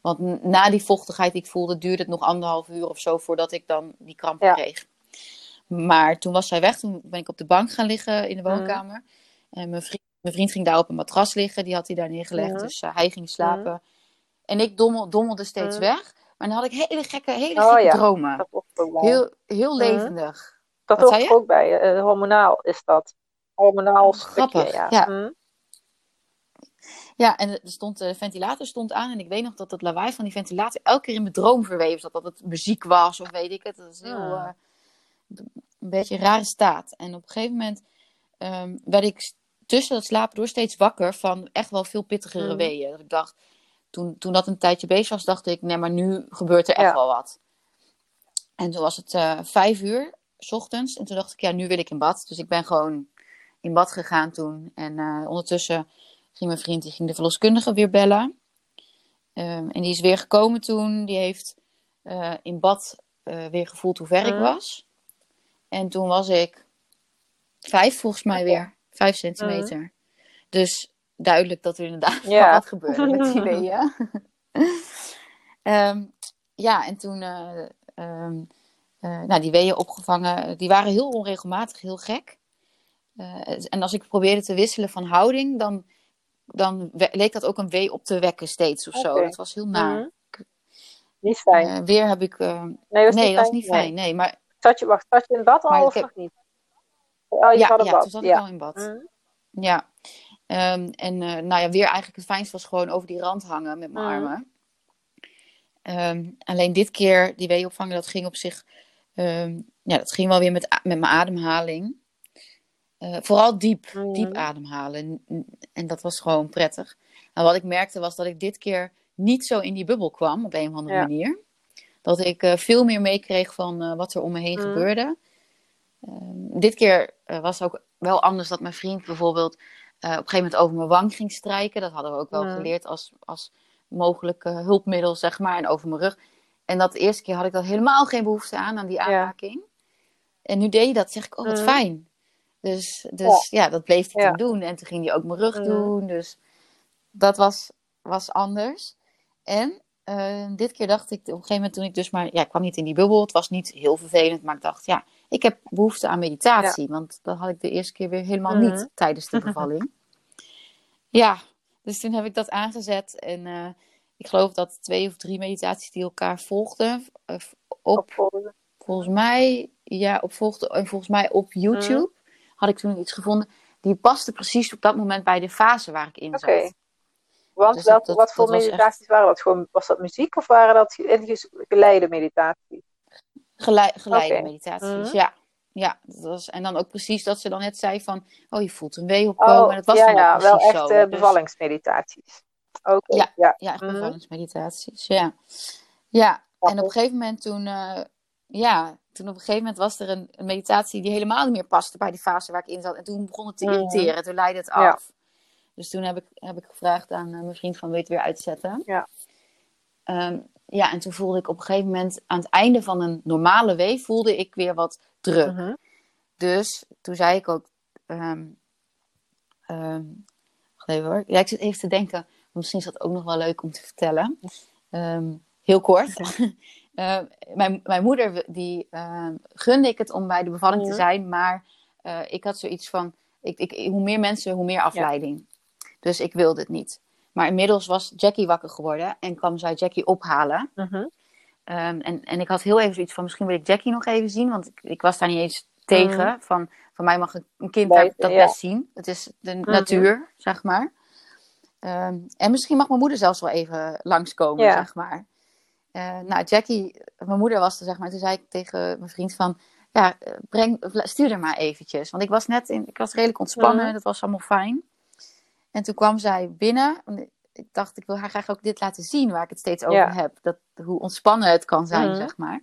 Want na die vochtigheid die ik voelde, duurde het nog anderhalf uur of zo voordat ik dan die krampen kreeg. Maar toen was zij weg, toen ben ik op de bank gaan liggen in de mhm. woonkamer. En mijn vriend, mijn vriend ging daar op een matras liggen, die had hij daar neergelegd. Mhm. Dus uh, hij ging slapen. En ik dommel, dommelde steeds weg. Maar dan had ik hele gekke, hele oh, gekke ja. dromen. Heel, heel levendig. Dat hoort er ook bij. Uh, hormonaal is dat. Hormonaal Grappig, ja. Ja. Ja, en er stond, de ventilator stond aan. En ik weet nog dat het lawaai van die ventilator elke keer in mijn droom verweven zat. Dat het muziek was of weet ik het. Dat is heel... een beetje een rare staat. En op een gegeven moment um, werd ik tussen dat slapen door steeds wakker van echt wel veel pittigere mm. weeën. Dat ik dacht, toen, toen dat een tijdje bezig was, dacht ik, nee, maar nu gebeurt er echt wel wat. En toen was het uh, vijf uur s ochtends. En toen dacht ik, ja, nu wil ik in bad. Dus ik ben gewoon in bad gegaan toen. En uh, ondertussen ging mijn vriend, die ging de verloskundige weer bellen. Um, en die is weer gekomen toen. Die heeft uh, in bad weer gevoeld hoe ver ik was. En toen was ik vijf volgens mij weer. Vijf centimeter. Dus duidelijk dat er inderdaad ja. wat gebeurde met die weeën. um, ja, en toen... Um, uh, nou, die weeën opgevangen, die waren heel onregelmatig, heel gek. Uh, en als ik probeerde te wisselen van houding, dan, dan leek dat ook een wee op te wekken steeds of zo. Dat was heel naar. Mm Niet fijn. Uh, weer heb ik. nee, dat was nee, dat fijn. Niet fijn. Nee. maar. Zat je, wacht, zat je in bad al of heb... niet? Oh, je ja, ja bad. toen zat ja. ik al in bad. Mm Ja. Um, en nou ja, weer eigenlijk het fijnste was gewoon over die rand hangen met mijn mm armen. Um, alleen dit keer, die weeopvangen, dat ging op zich Um, ja, dat ging wel weer met, met mijn ademhaling. Uh, vooral diep, mm. diep ademhalen. En dat was gewoon prettig. En wat ik merkte was dat ik dit keer niet zo in die bubbel kwam op een of andere manier. Dat ik uh, veel meer meekreeg van uh, wat er om me heen mm. gebeurde. Ehm, dit keer was het ook wel anders dat mijn vriend bijvoorbeeld op een gegeven moment over mijn wang ging strijken. Dat hadden we ook wel mm. geleerd als, als mogelijke hulpmiddel, zeg maar. En over mijn rug. En dat de eerste keer had ik dat helemaal geen behoefte aan, aan die aanraking. En nu deed je dat, zeg ik, oh wat mm. fijn. Dus, dus ja. dat bleef hij toen doen. En toen ging hij ook mijn rug mm. doen. Dus dat was, was anders. En uh, dit keer dacht ik, op een gegeven moment toen ik dus maar, ja, ik kwam niet in die bubbel. Het was niet heel vervelend, maar ik dacht, ja, ik heb behoefte aan meditatie. Want dat had ik de eerste keer weer helemaal mm. niet tijdens de bevalling. ja, dus toen heb ik dat aangezet en... Uh, ik geloof dat twee of drie meditaties die elkaar volgden. Op, volgens mij, ja, op volgde, en volgens mij op YouTube had ik toen iets gevonden. Die paste precies op dat moment bij de fase waar ik in zat. Want dus dat, wat voor meditaties waren dat? Gewoon, was dat muziek of waren dat geleide meditaties? geleide meditaties, ja. Ja, dat was, en dan ook precies dat ze dan net zei van, oh je voelt een wee opkomen. Oh, en dat was ja, dan ja, wel echt zo, uh, bevallingsmeditaties. Ja, ja, ja echt mhm. bevallingsmeditaties. Ja. ja, en op een gegeven moment toen, uh, ja, toen op een gegeven moment was er een, een, meditatie die helemaal niet meer paste bij die fase waar ik in zat. En toen begon het te mhm. irriteren. Toen leidde het af. Dus toen heb ik, heb ik gevraagd aan mijn vriend van, weet weer uitzetten? Ja. Um, ja, en toen voelde ik op een gegeven moment aan het einde van een normale week voelde ik weer wat druk. Mhm. Dus toen zei ik ook, um, um, even hoor. Ja, ik zit even te denken, misschien is dat ook nog wel leuk om te vertellen. Heel kort. uh, mijn, mijn moeder, die gunde ik het om bij de bevalling te zijn, maar uh, ik had zoiets van, ik, ik, hoe meer mensen, hoe meer afleiding. Dus ik wilde het niet. Maar inmiddels was Jackie wakker geworden en kwam zij Jackie ophalen. -huh. um, en, en ik had heel even zoiets van, misschien wil ik Jackie nog even zien, want ik, ik was daar niet eens tegen. -huh. Van, van mij mag een kind Bij, dat ja. best zien. Het is de -huh. natuur, zeg maar. Um, en misschien mag mijn moeder zelfs wel even langskomen, ja. zeg maar. Uh, nou, Jackie, mijn moeder was er, zeg maar. Toen zei ik tegen mijn vriend van, ja, breng, stuur er maar eventjes. Want ik was net in, ik was redelijk ontspannen, dat was allemaal fijn. En toen kwam zij binnen. Ik dacht, ik wil haar graag ook dit laten zien waar ik het steeds over ja. heb. Dat, hoe ontspannen het kan zijn, mm. zeg maar.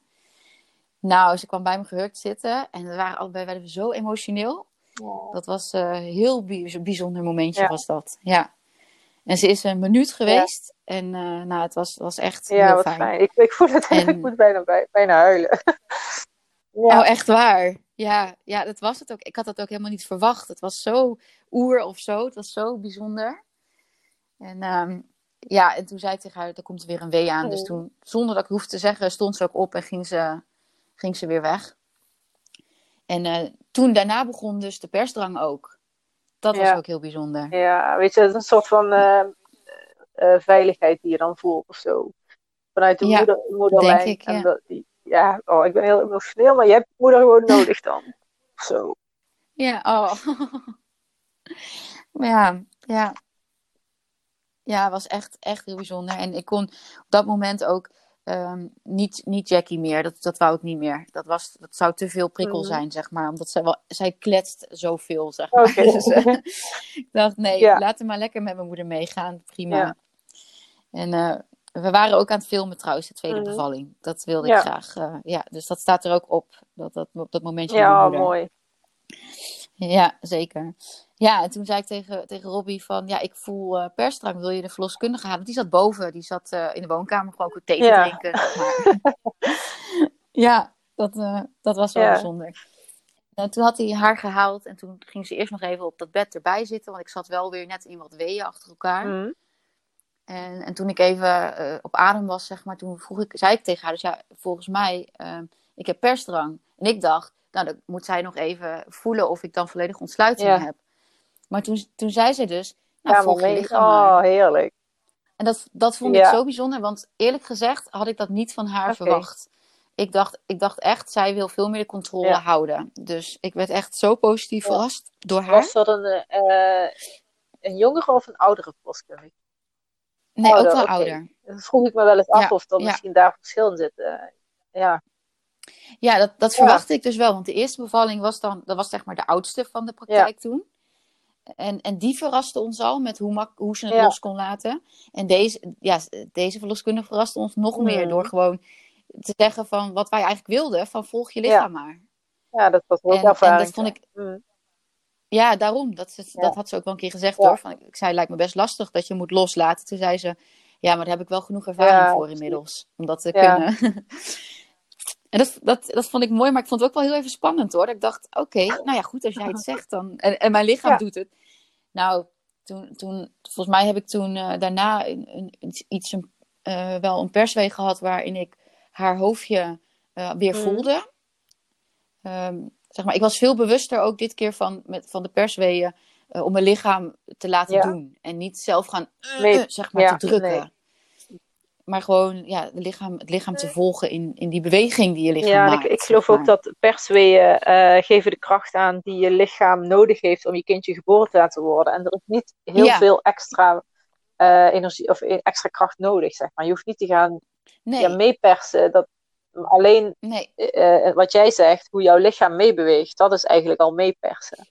Nou, ze kwam bij me gehurkt zitten. En we waren allebei werden we zo emotioneel. Oh. Dat was een uh, heel bijzonder momentje, ja. was dat. Ja. En ze is een minuut geweest. Ja. En uh, nou, het was, was echt ja, heel wat fijn. fijn. Ik, ik voel het en... ik moet bijna, bijna huilen. ja. Oh, echt waar? Ja, ja, dat was het ook. Ik had dat ook helemaal niet verwacht. Het was zo oer of zo. Het was zo bijzonder. En um, ja, en toen zei ik tegen haar, er komt er weer een wee aan. Oh. Dus toen, zonder dat ik hoefde te zeggen, stond ze ook op en ging ze, ging ze weer weg. En uh, toen daarna begon dus de persdrang ook. Dat was ook heel bijzonder. Ja, weet je, het is een soort van uh, uh, veiligheid die je dan voelt of zo. Vanuit de Ja, moeder, moederlijn. denk ik, En ja. dat, ja, oh, ik ben heel emotioneel, maar je hebt moeder gewoon nodig dan. Zo. Ja, oh. ja, ja. Ja, het was echt, echt heel bijzonder. En ik kon op dat moment ook um, niet, niet Jackie meer. Dat, dat wou ik niet meer. Dat, was, dat zou te veel prikkel Mhm. zijn, zeg maar. Omdat zij, wel, zij kletst zoveel, zeg maar. Dus, eh, ik dacht, nee, Ja. laat hem maar lekker met mijn moeder meegaan. Prima. Ja. En eh, we waren ook aan het filmen trouwens, de tweede Mhm. bevalling. Dat wilde ik graag. eh, ja, dus dat staat er ook op. Dat, dat, op dat momentje Ja, mooi. Ja, zeker. Ja, en toen zei ik tegen, tegen Robbie van, ja, ik voel uh, persdrang, wil je de verloskundige halen? Want die zat boven, die zat uh, in de woonkamer gewoon goed thee te Ja. drinken. ja, dat, uh, dat was wel Ja. bijzonder. En toen had hij haar gehaald en toen ging ze eerst nog even op dat bed erbij zitten, want ik zat wel weer net in wat weeën achter elkaar. Mhm. En, en toen ik even uh, op adem was, zeg maar, toen vroeg ik, zei ik tegen haar, dus ja, volgens mij, uh, ik heb persdrang. En ik dacht, nou, dan moet zij nog even voelen of ik dan volledig ontsluiting Ja. heb. Maar toen, toen zei ze dus, nou, Ja, volg je lichaam. Oh, heerlijk. En dat, dat vond Ja. ik zo bijzonder, want eerlijk gezegd had ik dat niet van haar verwacht. Ik dacht, ik dacht echt, zij wil veel meer de controle Ja. houden. Dus ik werd echt zo positief verrast door haar. Was dat een, eh, een jongere of een oudere verloskundige? Nee, ook wel ouder. Dat vroeg ik me wel eens af of er misschien daar verschil in zit. eh. ja. Ja, dat, dat verwachtte ik dus wel. Want de eerste bevalling was dan, dat was zeg maar de oudste van de praktijk toen. En, en die verraste ons al met hoe, mak hoe ze het Ja. los kon laten. En deze, ja, deze verloskundige verraste ons nog meer Hmm. door gewoon te zeggen van wat wij eigenlijk wilden, van volg je lichaam maar. ja, dat was ook En, en dat vond ik, Mm. Ja, daarom. Dat, Ja. dat had ze ook wel een keer gezegd Ja. hoor. Van, ik zei, lijkt me best lastig dat je moet loslaten. Toen zei ze, ja, maar daar heb ik wel genoeg ervaring Ja, voor inmiddels. Om dat te kunnen. en dat, dat, dat vond ik mooi, maar ik vond het ook wel heel even spannend hoor. Dat ik dacht, oké, nou ja, goed, als jij het zegt dan. En, en mijn lichaam doet het. Nou, toen, toen, volgens mij heb ik toen eh, daarna een, een, iets, een, eh, wel een perswee gehad waarin ik haar hoofdje eh, weer Mm. voelde. Ehm, zeg maar, ik was veel bewuster ook dit keer van, met, van de persweeën eh, om mijn lichaam te laten Ja. doen. En niet zelf gaan eh, Nee, eh, zeg maar, ja, te drukken. nee. Maar gewoon ja, het, lichaam, het lichaam te volgen in, in die beweging die je lichaam Ja, maakt. ik, ik geloof ook dat persweeën geven de kracht aan die je lichaam nodig heeft om je kindje geboren te laten worden. En er is niet heel Ja. veel extra energie of extra kracht nodig, zeg maar. Je hoeft niet te gaan Nee, ja, meepersen. Dat, alleen nee, eh, wat jij zegt, hoe jouw lichaam meebeweegt, dat is eigenlijk al meepersen.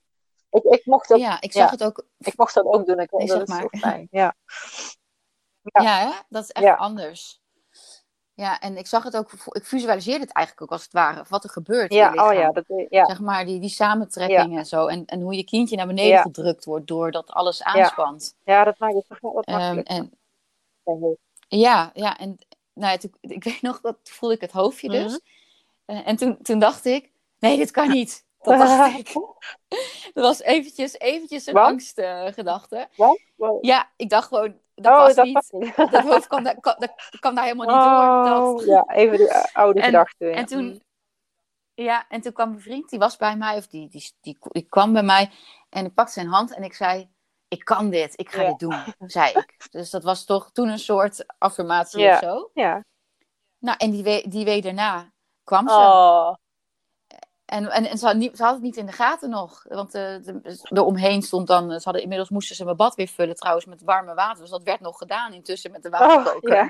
Ik, ik, mocht dat, ja, ik zag ja. het ook. ik mocht dat ook doen. Ik, Nee, dat maar. fijn. Ja. Ja, Ja. hè? dat is echt anders. Ja, en ik zag het ook, ik visualiseerde het eigenlijk ook als het ware, wat er gebeurt. Ja, in je oh ja, dat, ja. Zeg maar, die, die samentrekking en zo. En, en hoe je kindje naar beneden gedrukt wordt doordat alles aanspant. Ja, dat maakt het toch wat Ehm, makkelijker. en, ja, ja, en nou ja, toen- ik weet nog, dat voelde ik het hoofdje dus. Mhm. Eh, en toen, toen dacht ik, nee, dit kan niet. Dat dacht ik. Dat was eventjes, eventjes een angstgedachte. Wat? Wow. ja, ik dacht gewoon, dat oh, was dat niet. Dat hoofd kwam daar, dat daar helemaal niet door. Oh, Dat, ja, even die eh, oude En- gedachten. ja. En toen, ja, en toen kwam mijn vriend, die was bij mij, of die, die, die, die kwam bij mij. En ik pakte zijn hand en ik zei, ik kan dit, ik ga Ja. dit doen, zei ik. Dus dat was toch toen een soort affirmatie Ja. of zo. Ja. Nou, en die week, die week daarna kwam ze. Oh, En, en, en ze, had niet, ze had het niet in de gaten nog. Want eh de, eromheen stond dan... Ze hadden, inmiddels moesten ze mijn bad weer vullen trouwens met warme water. Dus dat werd nog gedaan intussen met de waterkoker. Oh,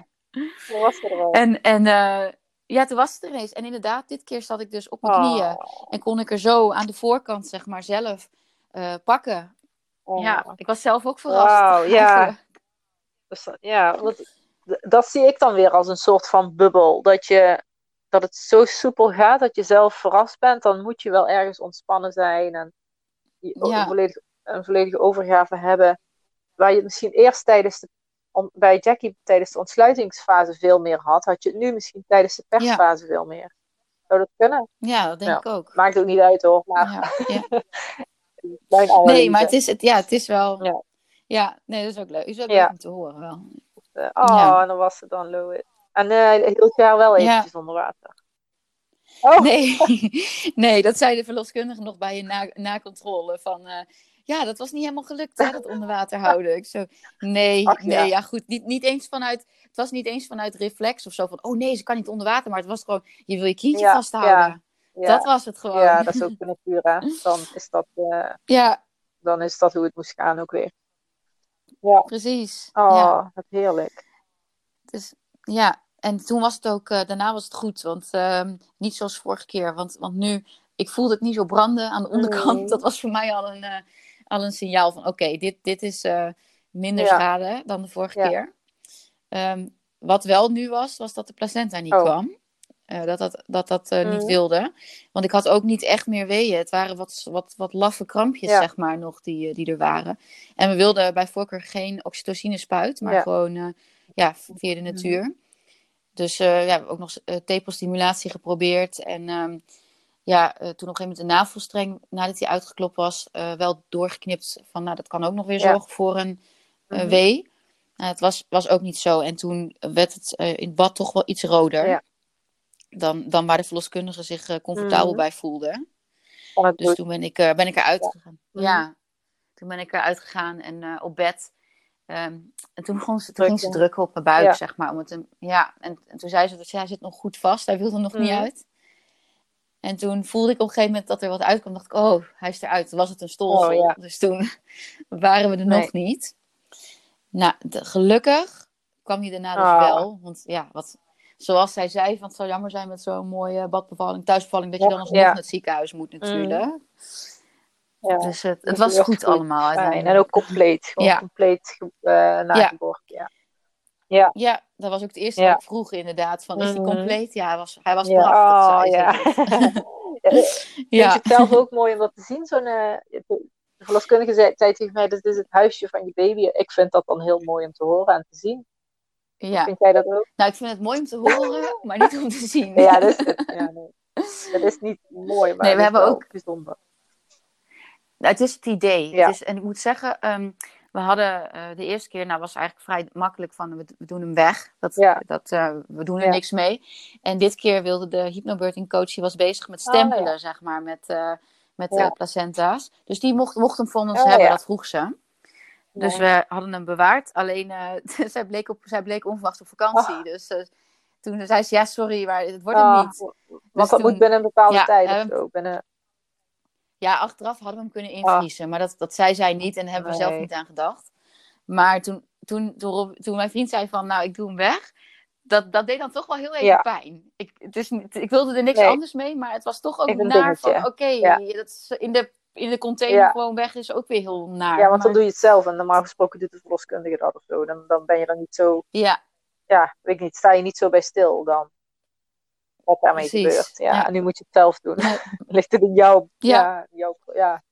ja. was er al. En, en eh, ja, toen was het er ineens. En inderdaad, dit keer zat ik dus op mijn knieën. Oh, En kon ik er zo aan de voorkant, zeg maar, zelf eh, pakken. Oh. Ja, ik was zelf ook verrast. Wauw, ja. Dus dat- ja, want dat zie ik dan weer als een soort van bubbel. Dat, je, dat het zo soepel gaat dat je zelf verrast bent. Dan moet je wel ergens ontspannen zijn en Ja. een, volledig, een volledige overgave hebben. Waar je het misschien eerst tijdens de, om- bij Jackie tijdens de ontsluitingsfase veel meer had, had je het nu misschien tijdens de persfase veel meer. Zou dat kunnen? Ja, dat denk ik ook. Maakt ook niet uit hoor. Maar ja. mijn. Nee, maar het is, het, ja, het is wel... Ja. Ja, nee, dat is ook leuk. Is ook leuk om te horen wel. Eh, oh, en dan was het dan Lois. En eh hield je haar wel eventjes onder water. Oh, Nee, nee, dat zei de verloskundige nog bij je na, nakontrole. Van, eh, ja, dat was niet helemaal gelukt, hè, dat onder water houden. Ik zo, nee, Ach, ja. nee, ja goed. Niet, niet eens vanuit, het was niet eens vanuit reflex of zo van, oh nee, ze kan niet onder water. Maar het was gewoon, je wil je kindje Ja, vasthouden. ja. Dat was het gewoon. ja, dat is ook de natuur, hè. Dan is dat, eh, Ja, dan is dat hoe het moest gaan ook weer. precies. Oh, Ja, wat heerlijk. dus, ja, en toen was het ook, eh, daarna was het goed. Want ehm, niet zoals vorige keer. Want, want nu, ik voelde het niet zo branden aan de onderkant. Dat was voor mij al een, eh, al een signaal van, oké, dit, dit is minder Ja. schade dan de vorige Ja. keer. Ehm, wat wel nu was, was dat de placenta niet Oh. kwam. Eh, dat dat, dat, dat eh, niet Mm. wilde. Want ik had ook niet echt meer weeën. Het waren wat, wat, wat laffe krampjes, Ja. zeg maar, nog die, eh, die er waren. En we wilden bij voorkeur geen oxytocine spuit, maar Ja. gewoon eh, ja, via de natuur. Dus eh, ja, we hebben ook nog uh, tepelstimulatie geprobeerd. En ehm, ja, uh, toen op een gegeven moment de navelstreng, nadat hij uitgeklopt was, uh, wel doorgeknipt. Van nou, dat kan ook nog weer Ja. zorgen voor een uh, Mhm. wee. Nou, het was, was ook niet zo. En toen werd het uh, in het bad toch wel iets roder. Dan, dan waar de verloskundige zich uh, comfortabel Mhm. bij voelde. Dus toen ben ik, uh, ben ik eruit gegaan. Mhm. Ja, toen ben ik eruit gegaan en uh, op bed. Ehm, en toen, begon ze, toen ging ze drukken op mijn buik, Ja. zeg maar. Om het te- ja, en, en toen zei ze dat hij zit nog goed vast. Hij wilde er nog niet Mhm. uit. En toen voelde ik op een gegeven moment dat er wat uitkwam. dacht ik, oh, hij is eruit. Toen was het een stolsel. Oh, ja. Dus toen waren we er Nee. nog niet. Nou, de- gelukkig kwam hij daarna dus Ah. wel. Want ja, wat, zoals zij zei, van het zou jammer zijn met zo'n mooie badbevalling, thuisbevalling, dat je Ja, dan alsnog ja. naar het ziekenhuis moet natuurlijk. Ja. Dus het, het was goed goed. allemaal Fijn. En ook compleet. Ja. compleet uh, nageboren. Ja. Ja, dat was ook het eerste Ja. wat ik vroeg inderdaad. Van, is die Mhm. compleet? Ja, hij was, hij was Ja. prachtig, Oh, ja. Ja, ja. het zelf ook mooi om dat te zien? Zo'n, eh, de verloskundige zei, zei tegen mij, dit is het huisje van je baby. Ik vind dat dan heel mooi om te horen en te zien. Ja. Vind jij dat ook? Nou, ik vind het mooi om te horen, maar niet om te zien. Ja, dat is het. Ja, nee. Dat is niet mooi, maar Nee, we hebben ook- bijzonder. Nou, het is het idee. Ja. Het is, en ik moet zeggen, ehm, we hadden eh, de eerste keer, nou was eigenlijk vrij makkelijk van, we, we doen hem weg. Dat, Ja. dat, eh, we doen er Ja. niks mee. En dit keer wilde de hypnobirthing coach, die was bezig met Oh, stempelen, zeg maar, met, eh, met placenta's. Dus die mocht, mocht hem van ons Oh, hebben, dat vroeg ze. Dus we hadden hem bewaard. Alleen, eh, zij, bleek op, zij bleek onverwachts op vakantie. Dus eh, toen zei ze, ja, sorry, maar het wordt hem Ah, niet. want Dus dat toen- moet binnen een bepaalde ja, tijd of ehm, zo. Binnen, Ja, achteraf hadden we hem kunnen invriezen. Maar dat, dat zei zij niet en daar hebben we zelf niet aan gedacht. Maar toen, toen, toen, toen mijn vriend zei van, nou, ik doe hem weg. Dat, dat deed dan toch wel heel even Ja. pijn. Ik, het is ik wilde er niks Nee. anders mee, maar het was toch ook naar van, oké, dat is in, de, in de container Ja. gewoon weg is ook weer heel naar. ja, want dan doe je het zelf. En normaal gesproken doet de verloskundige dat of zo. Dan, dan ben je dan niet zo... Ja, ja, weet ik niet, sta je niet zo bij stil dan. Wat daarmee Precies, gebeurt. Ja, ja. En nu moet je het zelf doen. Ligt het in jouw, Ja. ja. jouw, ja.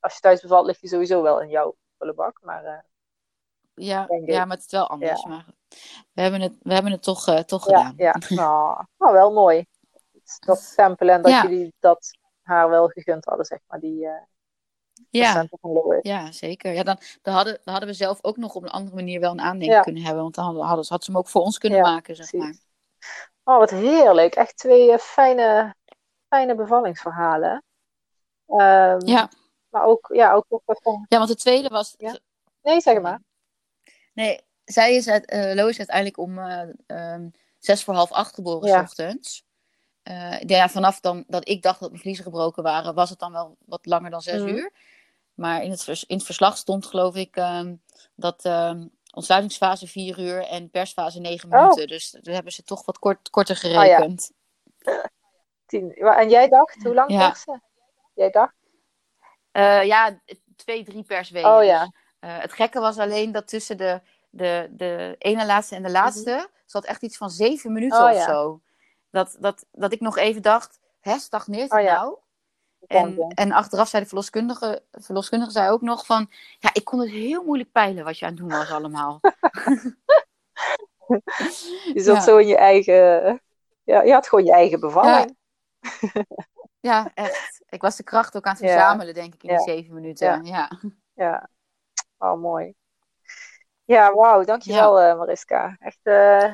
Als je thuis bevalt, ligt je sowieso wel in jouw prullenbak. Maar eh, Ja, ja, maar het is wel anders. Ja. Maar we hebben het, we hebben het toch, eh, toch ja, gedaan. ja. Nou, nou, wel mooi. Dat en dat jullie dat haar wel gegund hadden, zeg maar. Die eh Ja, procenten van Lois. ja, zeker. Ja, dan, dan, hadden, dan hadden we zelf ook nog op een andere manier wel een aandenken Ja. kunnen hebben. Want dan hadden, hadden, had ze hem ook voor ons kunnen Ja, maken, zeg precies. maar. Oh, wat heerlijk. Echt twee eh, fijne, fijne bevallingsverhalen. Ehm, Ja. Maar ook, ja, ook nog wat van... ja, want de tweede was... Ja. Nee, zeg maar. Nee, zij is, uit, eh Lo is uiteindelijk om eh, ehm, zes voor half acht geboren, Ja. s ochtends. Eh, ja, vanaf dan dat ik dacht dat mijn vliezen gebroken waren, was het dan wel wat langer dan zes Mhm. uur. Maar in het, vers- in het verslag stond geloof ik ehm, dat ehm, ontsluitingsfase vier uur en persfase negen Oh. minuten. Dus daar hebben ze toch wat kort, korter ja. gerekend. Tien. Ja, En jij dacht, hoe lang Ja. persen? Jij dacht? Eh, ja, twee, drie persweken. Oh ja. Eh, het gekke was alleen dat tussen de, de, de ene laatste en de laatste zat echt iets van zeven minuten Mhm. Oh of ja. zo. Dat, dat, dat ik nog even dacht, hè, stagneert het Oh ja. nou? En, en achteraf zei de verloskundige, verloskundige zei ook nog van, ja, ik kon het heel moeilijk peilen wat je aan het doen was allemaal. Je zat Ja. zo in je eigen... Ja, je had gewoon je eigen bevalling. Ja, echt. Ik was de kracht ook aan het verzamelen, denk ik, in die zeven minuten. Ja. Ja. Oh, mooi. Ja, wauw. Dankjewel, eh Mariska. Echt... eh,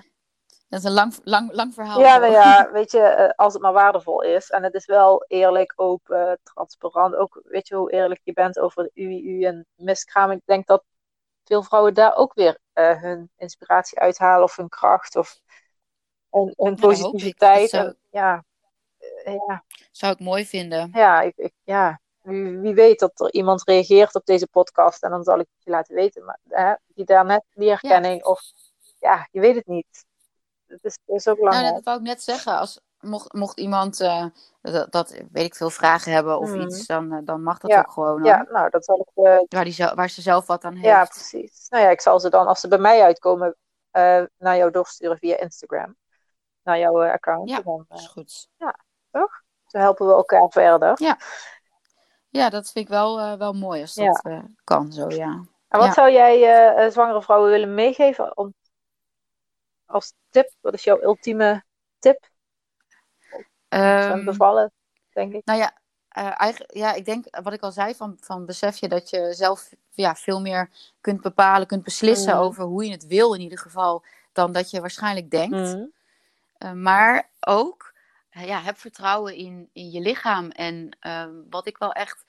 Dat is een lang, lang, lang verhaal. Ja, nou ja, weet je, eh, als het maar waardevol is. En het is wel eerlijk, open, transparant. Ook, weet je, hoe eerlijk je bent over de UIU en miskraam. Ik denk dat veel vrouwen daar ook weer eh, hun inspiratie uithalen of hun kracht of hun, Ja, positiviteit. Dat zou- En, ja, eh, ja, Zou ik mooi vinden. ja, ik, ik, ja. Wie, wie weet dat er iemand reageert op deze podcast en dan zal ik het je laten weten. Maar hè, die daar net die herkenning of ja, je weet het niet. Het is, ook Nou, dat wou ik net zeggen. Als, mocht, mocht iemand, eh, dat, dat, weet ik veel, vragen hebben of Mhm. iets, dan, eh, dan mag dat Ja, ook gewoon. hoor. Ja, nou, dat zal ik eh, Waar, die, waar ze zelf wat aan heeft. Ja, precies. Nou ja, ik zal ze dan, als ze bij mij uitkomen, naar jou doorsturen via Instagram. Naar jouw account. Ja. Dan, Dat is goed. zo helpen we elkaar verder. Ja, dat vind ik wel, wel mooi als Ja. dat kan zo, ja. En wat Ja. zou jij zwangere vrouwen willen meegeven om, als tip? Wat is jouw ultieme tip? Ehm, bevallen, denk ik. nou ja, eh, eigenlijk, ja, ik denk wat ik al zei, van, van besef je dat je zelf ja, veel meer kunt bepalen, kunt beslissen Mhm. over hoe je het wil in ieder geval, dan dat je waarschijnlijk denkt. Mhm. Uh, maar ook, uh, ja, heb vertrouwen in, in je lichaam. En uh, wat ik wel echt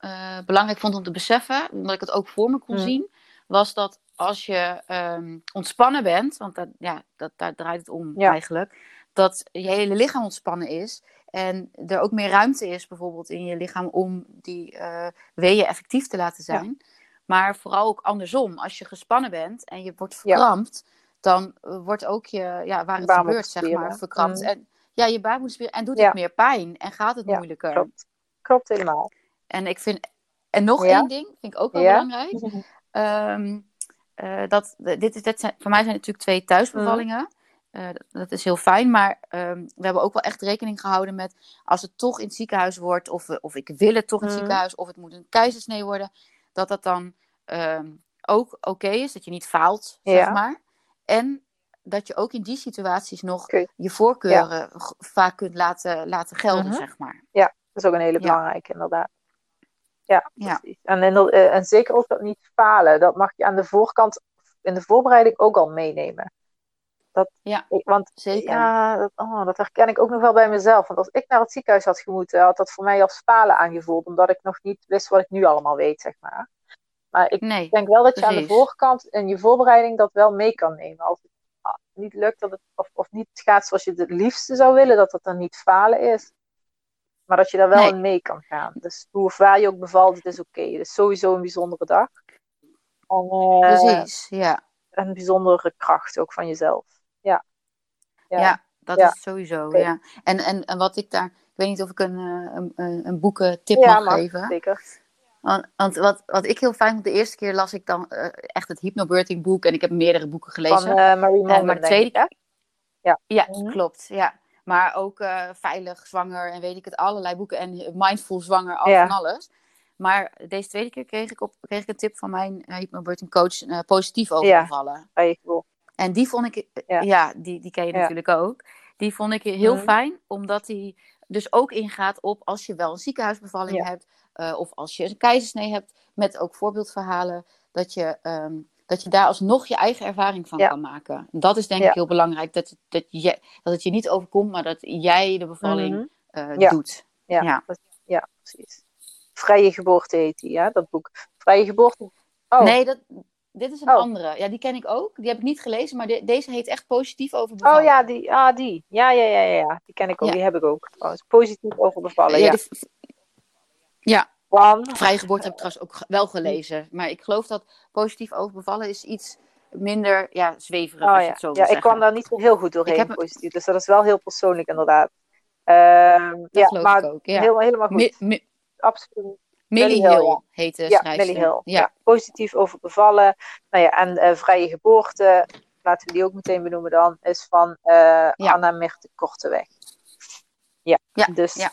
uh, belangrijk vond om te beseffen, omdat ik het ook voor me kon Mm. zien, was dat als je um, ontspannen bent, want dat, ja, dat, daar draait het om Ja. eigenlijk, dat je hele lichaam ontspannen is. En er ook meer ruimte is bijvoorbeeld in je lichaam om die uh, weeën effectief te laten zijn. Maar vooral ook andersom. Als je gespannen bent en je wordt verkrampt, ja. dan wordt ook je, ja, waar het gebeurt, zeg maar, verkrampt. Mm. En ja, je baarmoederspier en doet het meer pijn en gaat het Ja, moeilijker. Klopt. Klopt helemaal. En ik vind, en nog één ding, vind ik ook wel belangrijk. Ehm, eh, dat, dit is, dit zijn, voor mij zijn het natuurlijk twee thuisbevallingen. Mm. Uh, dat, dat is heel fijn, maar um, we hebben ook wel echt rekening gehouden met als het toch in het ziekenhuis wordt, of, we, of ik wil het toch in het Mm. ziekenhuis, of het moet een keizersnee worden, dat dat dan um, ook oké okay is, dat je niet faalt, ja. zeg maar. En dat je ook in die situaties nog je voorkeuren ja. vaak kunt laten, laten gelden, -hmm. zeg maar. Ja, dat is ook een hele belangrijke, ja. inderdaad. Ja, ja. precies. En, en, en zeker ook dat niet falen. Dat mag je aan de voorkant in de voorbereiding ook al meenemen. Dat, ja, want zeker. Ja, dat, oh, dat herken ik ook nog wel bij mezelf. Want als ik naar het ziekenhuis had gemoeten, had dat voor mij als falen aangevoeld. Omdat ik nog niet wist wat ik nu allemaal weet, zeg maar. Maar ik nee, denk wel dat je precies. aan de voorkant in je voorbereiding dat wel mee kan nemen. Als het ah, niet lukt dat het, of, of niet gaat zoals je het liefste zou willen, dat het dan niet falen is. Maar dat je daar wel nee. in mee kan gaan. Dus hoe of waar je ook bevalt, het is oké. Okay. Het is sowieso een bijzondere dag. En, uh, Precies, ja. Een bijzondere kracht ook van jezelf. Ja. Ja, ja dat ja. is sowieso, okay. ja. En, en, en wat ik daar... Ik weet niet of ik een, een, een boekentip ja, mag, mag geven. zeker. Want, want, wat, wat ik heel fijn vond, de eerste keer las ik dan uh, echt het hypnobirthing boek. En ik heb meerdere boeken gelezen. Van uh, Marie Monden, maar de tweede keer. Ja, ja mm-hmm. klopt. Ja. Maar ook uh, veilig zwanger en weet ik het, allerlei boeken. En mindful zwanger, al ja. van alles. Maar deze tweede keer kreeg ik, op, kreeg ik een tip van mijn hypnobirthing coach positief overgevallen. Ja, en die vond ik, ja, die, die ken je natuurlijk ook. Die vond ik heel mm-hmm. fijn, omdat die dus ook ingaat op als je wel een ziekenhuisbevalling hebt of als je een keizersnee hebt, met ook voorbeeldverhalen, dat je, um, dat je daar alsnog je eigen ervaring van kan maken. Dat is denk ik heel belangrijk, dat, dat, je, dat het je niet overkomt, maar dat jij de bevalling mm -hmm. uh, doet. Ja. Ja. ja, precies. Vrije geboorte heet die, ja, dat boek. Vrije geboorte. Oh. Nee, dat, dit is een oh. andere. Ja, die ken ik ook. Die heb ik niet gelezen, maar de, deze heet echt positief over bevallen. Oh ja, die. Ah, die. Ja, ja, ja, ja. Die ken ik ook. Die heb ik ook. Oh, positief over bevallen. Ja, ja. Die, ja. Want... Vrije geboorte heb ik trouwens ook wel gelezen. Maar ik geloof dat positief over bevallen is iets minder ja, zweverig. Oh, ja. ja, ik kwam daar niet zo heel goed doorheen, heb... positief. Dus dat is wel heel persoonlijk inderdaad. Uh, ja, maar ook, ja. Heel, helemaal goed. Mi, mi... Absoluut. Millie Hill, Hill heet de ja, Millie Hill. Ja. positief over bevallen. Nou ja, en uh, vrije geboorte, laten we die ook meteen benoemen dan, is van uh, Anna Mirte Korteweg. Ja, ja. dus.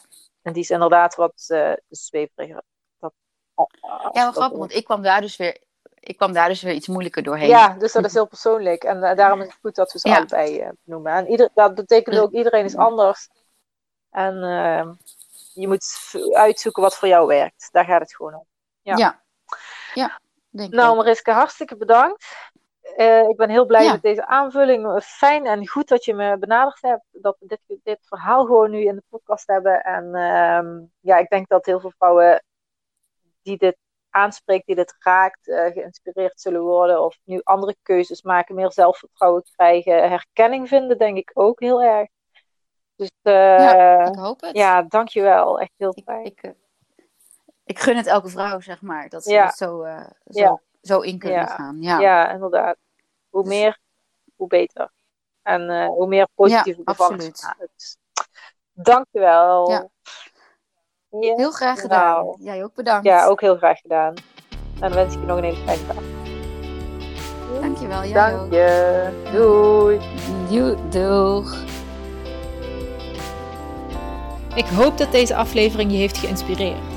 En die is inderdaad wat uh, zweveriger. Dat, oh, ja, wel grappig, want ik kwam daar dus weer ik kwam daar dus weer iets moeilijker doorheen. Ja, dus dat is heel persoonlijk. En uh, daarom is het goed dat we ze ja. allebei uh, noemen. En ieder, dat betekent ook, iedereen is anders. En uh, je moet uitzoeken wat voor jou werkt. Daar gaat het gewoon om. Ja, ja. ja denk nou, Mariska, hartstikke bedankt. Uh, ik ben heel blij ja. met deze aanvulling. Fijn en goed dat je me benaderd hebt. Dat we dit, dit verhaal gewoon nu in de podcast hebben. En uh, ja, ik denk dat heel veel vrouwen die dit aanspreekt, die dit raakt, uh, geïnspireerd zullen worden. Of nu andere keuzes maken, meer zelfvertrouwen krijgen. Herkenning vinden, denk ik ook heel erg. Dus ja, ik hoop het. Ja, dankjewel. Echt heel fijn. Ik, ik, ik, gun het elke vrouw, zeg maar. Dat ze ja. dat zo, zo in kunnen ja. gaan. Ja. ja, inderdaad. Hoe dus... meer, hoe beter. En uh, hoe meer positieve ja, bevallingen. Dus, dankjewel. Ja. Ja. Heel graag gedaan. Nou, Jij ook bedankt. Ja, ook heel graag gedaan. En dan wens ik je nog een hele fijne dag. Dankjewel, jij Dank ook. je. Doei. Doei. Doeg. Ik hoop dat deze aflevering je heeft geïnspireerd.